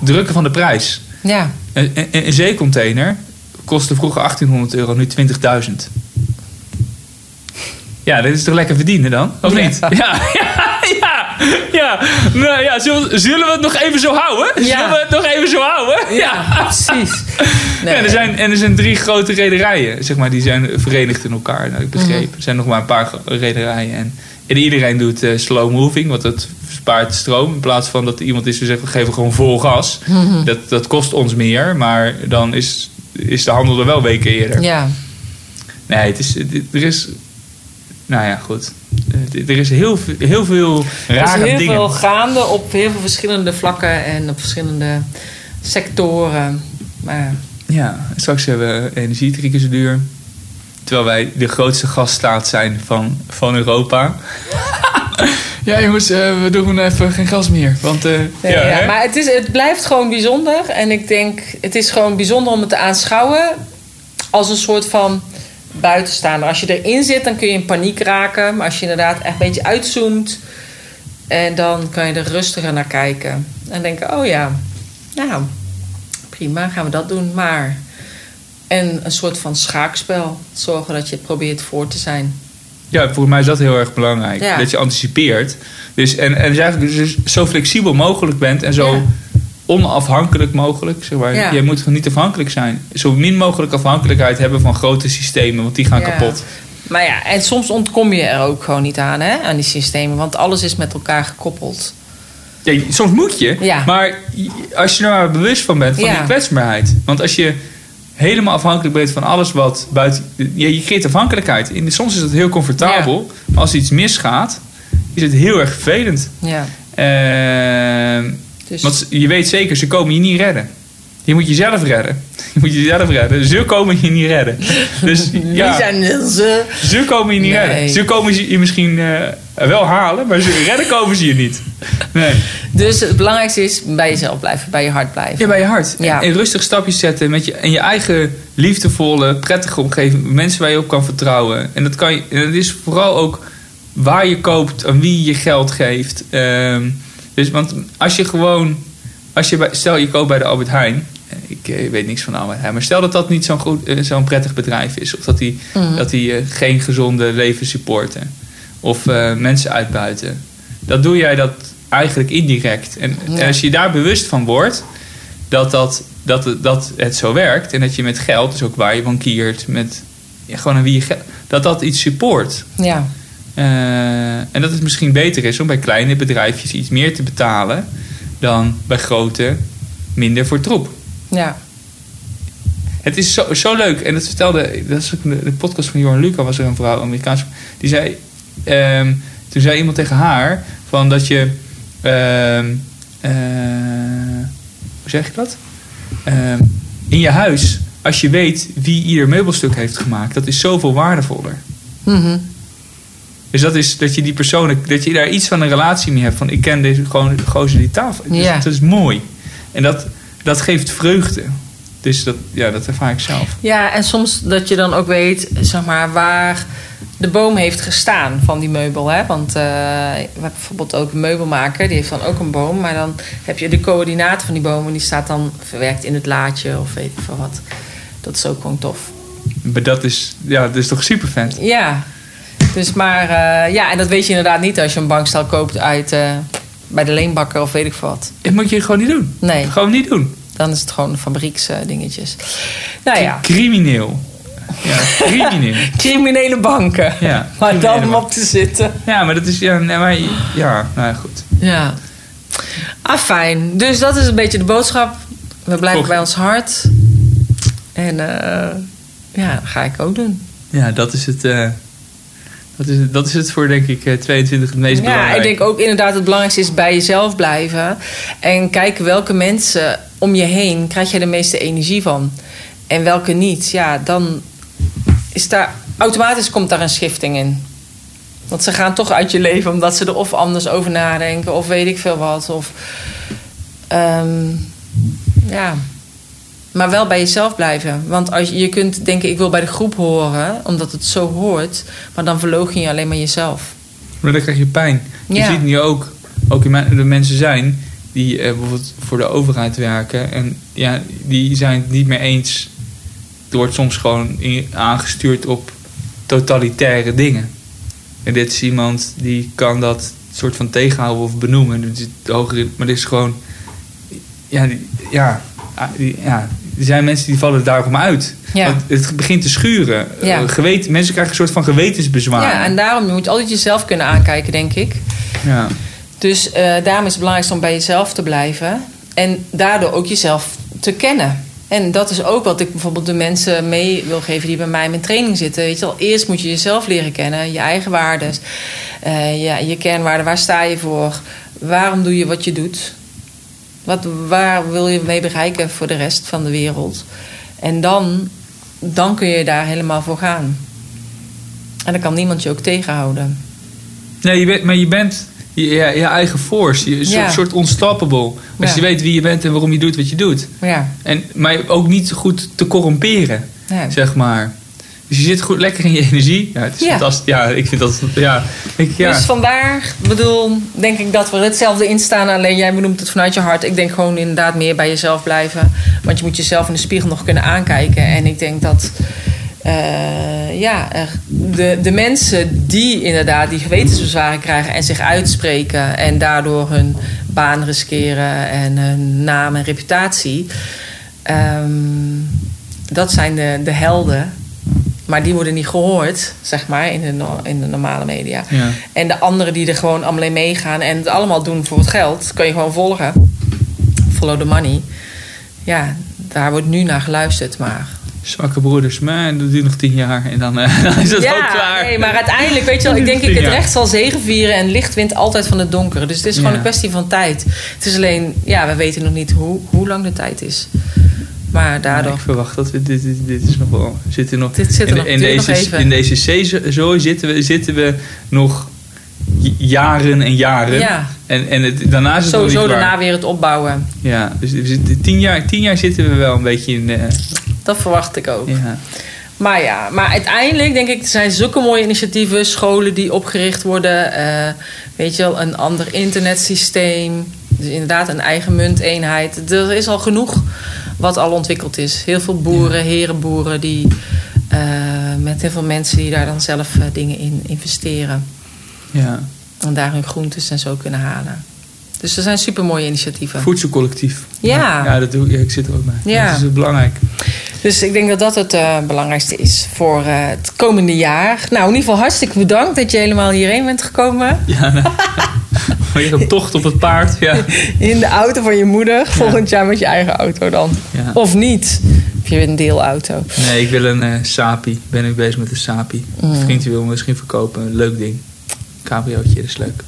drukken van de prijs. Ja. Een, een, een zeecontainer kostte vroeger 1800 euro, nu 20.000. Ja, dit is toch lekker verdienen dan? Of Ja. niet? [laughs] Ja, [laughs] ja. Nou ja, zullen, zullen we het nog even zo houden? Ja. Zullen we het nog even zo houden? Ja, precies. [laughs] Nee. Ja, er zijn, en er zijn drie grote rederijen, zeg maar, die zijn verenigd in elkaar, nou, ik begreep. Mhm. Er zijn nog maar een paar rederijen. En, en iedereen doet eh, slow moving, want dat spaart stroom. In plaats van dat iemand is die zegt, we geven gewoon vol gas. Mhm. Dat, dat kost ons meer, maar dan is, is de handel er wel weken eerder. Ja. Nee, het is, er is... Nou ja, goed. Er is heel, veel- heel veel Er rare is heel dingen. veel gaande op heel veel verschillende vlakken en op verschillende sectoren. Maar Ja, straks hebben we energie drie keer zo duur. Terwijl wij de grootste gasstaat zijn van, van Europa. [laughs] ja, jongens, eh, we doen even geen gas meer. Want, eh, Nee, ja, maar het, is, het blijft gewoon bijzonder. En ik denk, het is gewoon bijzonder om het te aanschouwen als een soort van buitenstaander. Als je erin zit, dan kun je in paniek raken. Maar als je inderdaad echt een beetje uitzoomt, en dan kan je er rustiger naar kijken. En denken, oh ja, nou, prima, gaan we dat doen. Maar, en een soort van schaakspel. Zorgen dat je probeert voor te zijn. Ja, volgens mij is dat heel erg belangrijk. Ja. Dat je anticipeert. Dus, en, en dus eigenlijk dus zo flexibel mogelijk bent en zo Ja. Onafhankelijk mogelijk. Zeg maar. Ja. Je moet niet afhankelijk zijn. Zo min mogelijk afhankelijkheid hebben van grote systemen, want die gaan Ja. kapot. Maar ja, en soms ontkom je er ook gewoon niet aan, hè, aan die systemen. Want alles is met elkaar gekoppeld. Ja, soms moet je, Ja. maar als je er maar bewust van bent, van die kwetsbaarheid. Want als je helemaal afhankelijk bent van alles wat buiten... Ja, je creëert afhankelijkheid. In, soms is het heel comfortabel, maar als iets misgaat, is het heel erg vervelend. Ja. Ehm, Dus, want je weet zeker, ze komen je niet redden. Je moet jezelf redden. [laughs] Je moet jezelf redden. Ze komen je niet redden. [laughs] Dus ja, zijn ze? ze komen je niet Nee. redden. Ze komen je misschien eh, wel halen, maar ze [laughs] redden komen ze je niet. Nee. Dus het belangrijkste is bij jezelf blijven, bij je hart blijven. Ja, bij je hart. Ja. En, en rustig stapjes zetten met je, en je eigen liefdevolle, prettige omgeving. Mensen waar je op kan vertrouwen. En dat, kan je, en dat is vooral ook waar je koopt, aan wie je geld geeft. Ehm, dus, want als je gewoon, als je bij, stel je koopt bij de Albert Heijn. Ik eh, weet niks van Albert Heijn. Maar stel dat dat niet zo'n, goed, eh, zo'n prettig bedrijf is. Of dat die, Mhm. dat die eh, geen gezonde leven supporten. Of eh, mensen uitbuiten. Dat doe jij dat eigenlijk indirect. En, als je daar bewust van wordt dat, dat, dat, het- dat het zo werkt. En dat je met geld, dus ook waar je bankiert, met ja, gewoon aan wie je geld, dat dat iets support. Ja. Eh, en dat het misschien beter is om bij kleine bedrijfjes iets meer te betalen dan bij grote minder voor troep. Ja. Het is zo, zo leuk. En dat vertelde, dat is ook de, podcast van Johan Luca, was er een vrouw, Amerikaanse. Die zei, ehm, toen zei iemand tegen haar van dat je, ehm, eh, hoe zeg je dat? Ehm, in je huis, als je weet wie ieder meubelstuk heeft gemaakt, dat is zoveel waardevoller. Mhm. Dus dat is dat je die persoon, dat je daar iets van een relatie mee hebt. Van ik ken deze gewoon gozer die tafel. Dus Ja. Dat is mooi. En dat, dat geeft vreugde. Dus dat, ja, dat ervaar ik zelf. Ja, en soms dat je dan ook weet, zeg maar, waar de boom heeft gestaan van die meubel. Hè? Want eh, we hebben bijvoorbeeld ook een meubelmaker, die heeft dan ook een boom. Maar dan heb je de coördinaten van die boom en die staat dan verwerkt in het laadje of weet ik veel wat. Dat is ook gewoon tof. Maar dat is, ja, dat is toch super vet. Ja, dus maar eh, ja, en dat weet je inderdaad niet als je een bankstel koopt uit eh, bij de leenbakker of weet ik veel wat. Dat moet je gewoon niet doen. Nee, Gewoon niet doen. dan is het gewoon fabrieksdingetjes. nou ja, Crimineel. Ja, crimineel. [laughs] criminele banken. Ja, Maar dan om op te zitten. Ja, maar dat is, ja, nee, maar, ja, nou ja, goed. Ja. Ah, fijn. Dus dat is een beetje de boodschap. We blijven bij ons hart. En eh, ja, dat ga ik ook doen. Ja, dat is het, eh, dat is, het- dat is het voor, denk ik, eh, 22 het meest Ja, belangrijk. ik denk ook inderdaad het belangrijkste is bij jezelf blijven. En kijken welke mensen om je heen krijg je de meeste energie van. En welke niet. Ja, dan is daar automatisch komt daar een schifting in. Want ze gaan toch uit je leven omdat ze er of anders over nadenken of weet ik veel wat. Of ehm, ja. Maar wel bij jezelf blijven. Want als je, je kunt denken, ik wil bij de groep horen, omdat het zo hoort. Maar dan verloochen je alleen maar jezelf. Maar dan krijg je pijn. Je ziet nu ook, ook de mensen zijn die eh, bijvoorbeeld voor de overheid werken. En ja, die zijn het niet meer eens. Er wordt soms gewoon in- aangestuurd op totalitaire dingen. En dit is iemand die kan dat soort van tegenhouden of benoemen. Dus het hogere, maar dit is gewoon. Ja, die, ja, ah, die, ja, er zijn mensen die vallen daarom uit. Ja. Want het begint te schuren. Ja. Eh, geweten, mensen krijgen een soort van gewetensbezwaar. Ja, en daarom moet je altijd jezelf kunnen aankijken, denk ik. ja. Dus eh, daarom is het belangrijkste om bij jezelf te blijven. En daardoor ook jezelf te kennen. En dat is ook wat ik bijvoorbeeld de mensen mee wil geven die bij mij in mijn training zitten. Weet je wel, eerst moet je jezelf leren kennen, je eigen waarden, eh, je, je kernwaarden. Waar sta je voor? Waarom doe je wat je doet? Wat, waar wil je mee bereiken voor de rest van de wereld? En dan, dan kun je daar helemaal voor gaan. En dan kan niemand je ook tegenhouden. Nee, je bent, maar je bent je, je, eigen force. Je, een soort, Ja. soort unstoppable. Als Ja. je weet wie je bent en waarom je doet wat je doet. Maar ja, En, maar ook niet goed te corromperen, zeg maar. Dus je zit goed lekker in je energie. Ja, het is Ja. fantastisch. Ja, ik vind dat... Ja, ik, ja. Dus vandaar, bedoel, denk ik dat we er hetzelfde in staan. Alleen jij benoemt het vanuit je hart. Ik denk gewoon inderdaad meer bij jezelf blijven. Want je moet jezelf in de spiegel nog kunnen aankijken. En ik denk dat eh, ja, de, de mensen die inderdaad die gewetensbezwaren krijgen en zich uitspreken. En daardoor hun baan riskeren en hun naam en reputatie. ehm, dat zijn de, de helden. Maar die worden niet gehoord, zeg maar, in de, in de normale media. ja. En de anderen die er gewoon allemaal in meegaan en het allemaal doen voor het geld, kan je gewoon volgen. Follow the money. Ja, daar wordt nu naar geluisterd, maar. Zwakke broeders, maar dat duurt nog tien jaar en dan, eh, [laughs] dan is het ook klaar. nee, maar uiteindelijk, weet je wel, ik denk ik, het recht zal zegenvieren en licht wint altijd van het donker. Dus het is gewoon Ja. een kwestie van tijd. Het is alleen, ja, we weten nog niet hoe, hoe lang de tijd is. Maar Ja, daardoor. ik verwacht dat we dit, dit, dit is nog wel. we Zitten nog, Dit zit er in, nog- in, nog deze, in deze zitten we, zitten we nog jaren en jaren. Ja, En, en het, daarna is het nog sowieso niet waar. daarna weer het opbouwen. Ja, dus tien, jaar, tien jaar zitten we wel een beetje in. eh, Dat verwacht ik ook. ja. Maar ja, maar uiteindelijk denk ik, er zijn zulke mooie initiatieven, scholen die opgericht worden. eh, weet je wel, een ander internetsysteem. Dus inderdaad een eigen munteenheid. Er is al genoeg wat al ontwikkeld is. Heel veel boeren, herenboeren, die eh, met heel veel mensen die daar dan zelf eh, dingen in investeren. ja. En daar hun groentes en zo kunnen halen. Dus er zijn super mooie initiatieven. Voedselcollectief. Ja. Ja, dat doe ik. Ik zit er ook bij. Ja. Dat is belangrijk. Dus ik denk dat dat het eh, belangrijkste is voor het komende jaar. Nou, in ieder geval hartstikke bedankt dat je helemaal hierheen bent gekomen. Ja, nou. [laughs] Weer een tocht op het paard. Ja. In de auto van je moeder. Volgend jaar met je eigen auto dan. ja. Of niet. Of je een deelauto. Nee, ik wil een eh Sapi. Ben ik bezig met een Sapi. Mm. Een vriendje wil me misschien verkopen. Leuk ding. Cabriootje, dat is leuk.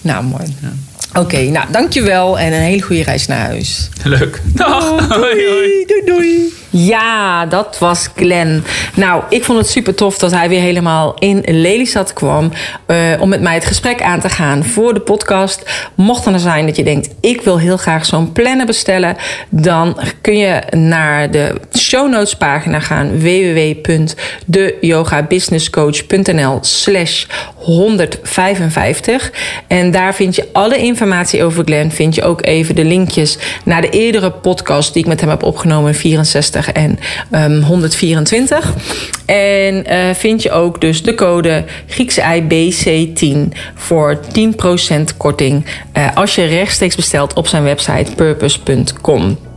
Nou, mooi. Ja. Oké, nou dankjewel en een hele goede reis naar huis. Leuk. Dag. Doei, doei. Ja, dat was Glenn. Nou, ik vond het super tof dat hij weer helemaal in Lelystad kwam. eh, om met mij het gesprek aan te gaan voor de podcast. Mocht er nou zijn dat je denkt, ik wil heel graag zo'n planner bestellen. Dan kun je naar de show notes pagina gaan. www.deyogabusinesscoach.nl slash 155. En daar vind je alle informatie over Glenn. Vind je ook even de linkjes naar de eerdere podcast die ik met hem heb opgenomen. 64 en ehm, 124. En eh, vind je ook dus de code Griekse IBC10 voor 10% korting. eh, als je rechtstreeks bestelt op zijn website purpose.com.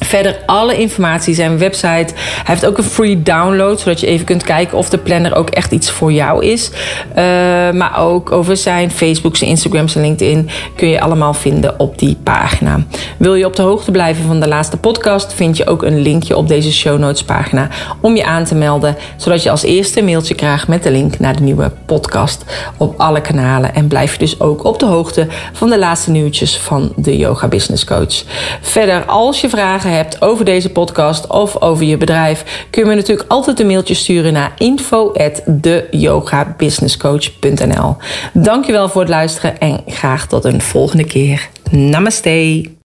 Verder alle informatie, zijn website. Hij heeft ook een free download, zodat je even kunt kijken of de planner ook echt iets voor jou is. Eh, maar ook over zijn Facebook, zijn Instagram, LinkedIn kun je allemaal vinden op die pagina. Wil je op de hoogte blijven van de laatste podcast, vind je ook een linkje op deze show notes pagina om je aan te melden, zodat je als eerste een mailtje krijgt met de link naar de nieuwe podcast op alle kanalen. En blijf je dus ook op de hoogte van de laatste nieuwtjes van de Yoga Business Coach. Verder, als je hebt over deze podcast of over je bedrijf, kun je natuurlijk altijd een mailtje sturen naar info@deyogabusinesscoach.nl. Dankjewel voor het luisteren en graag tot een volgende keer. Namaste.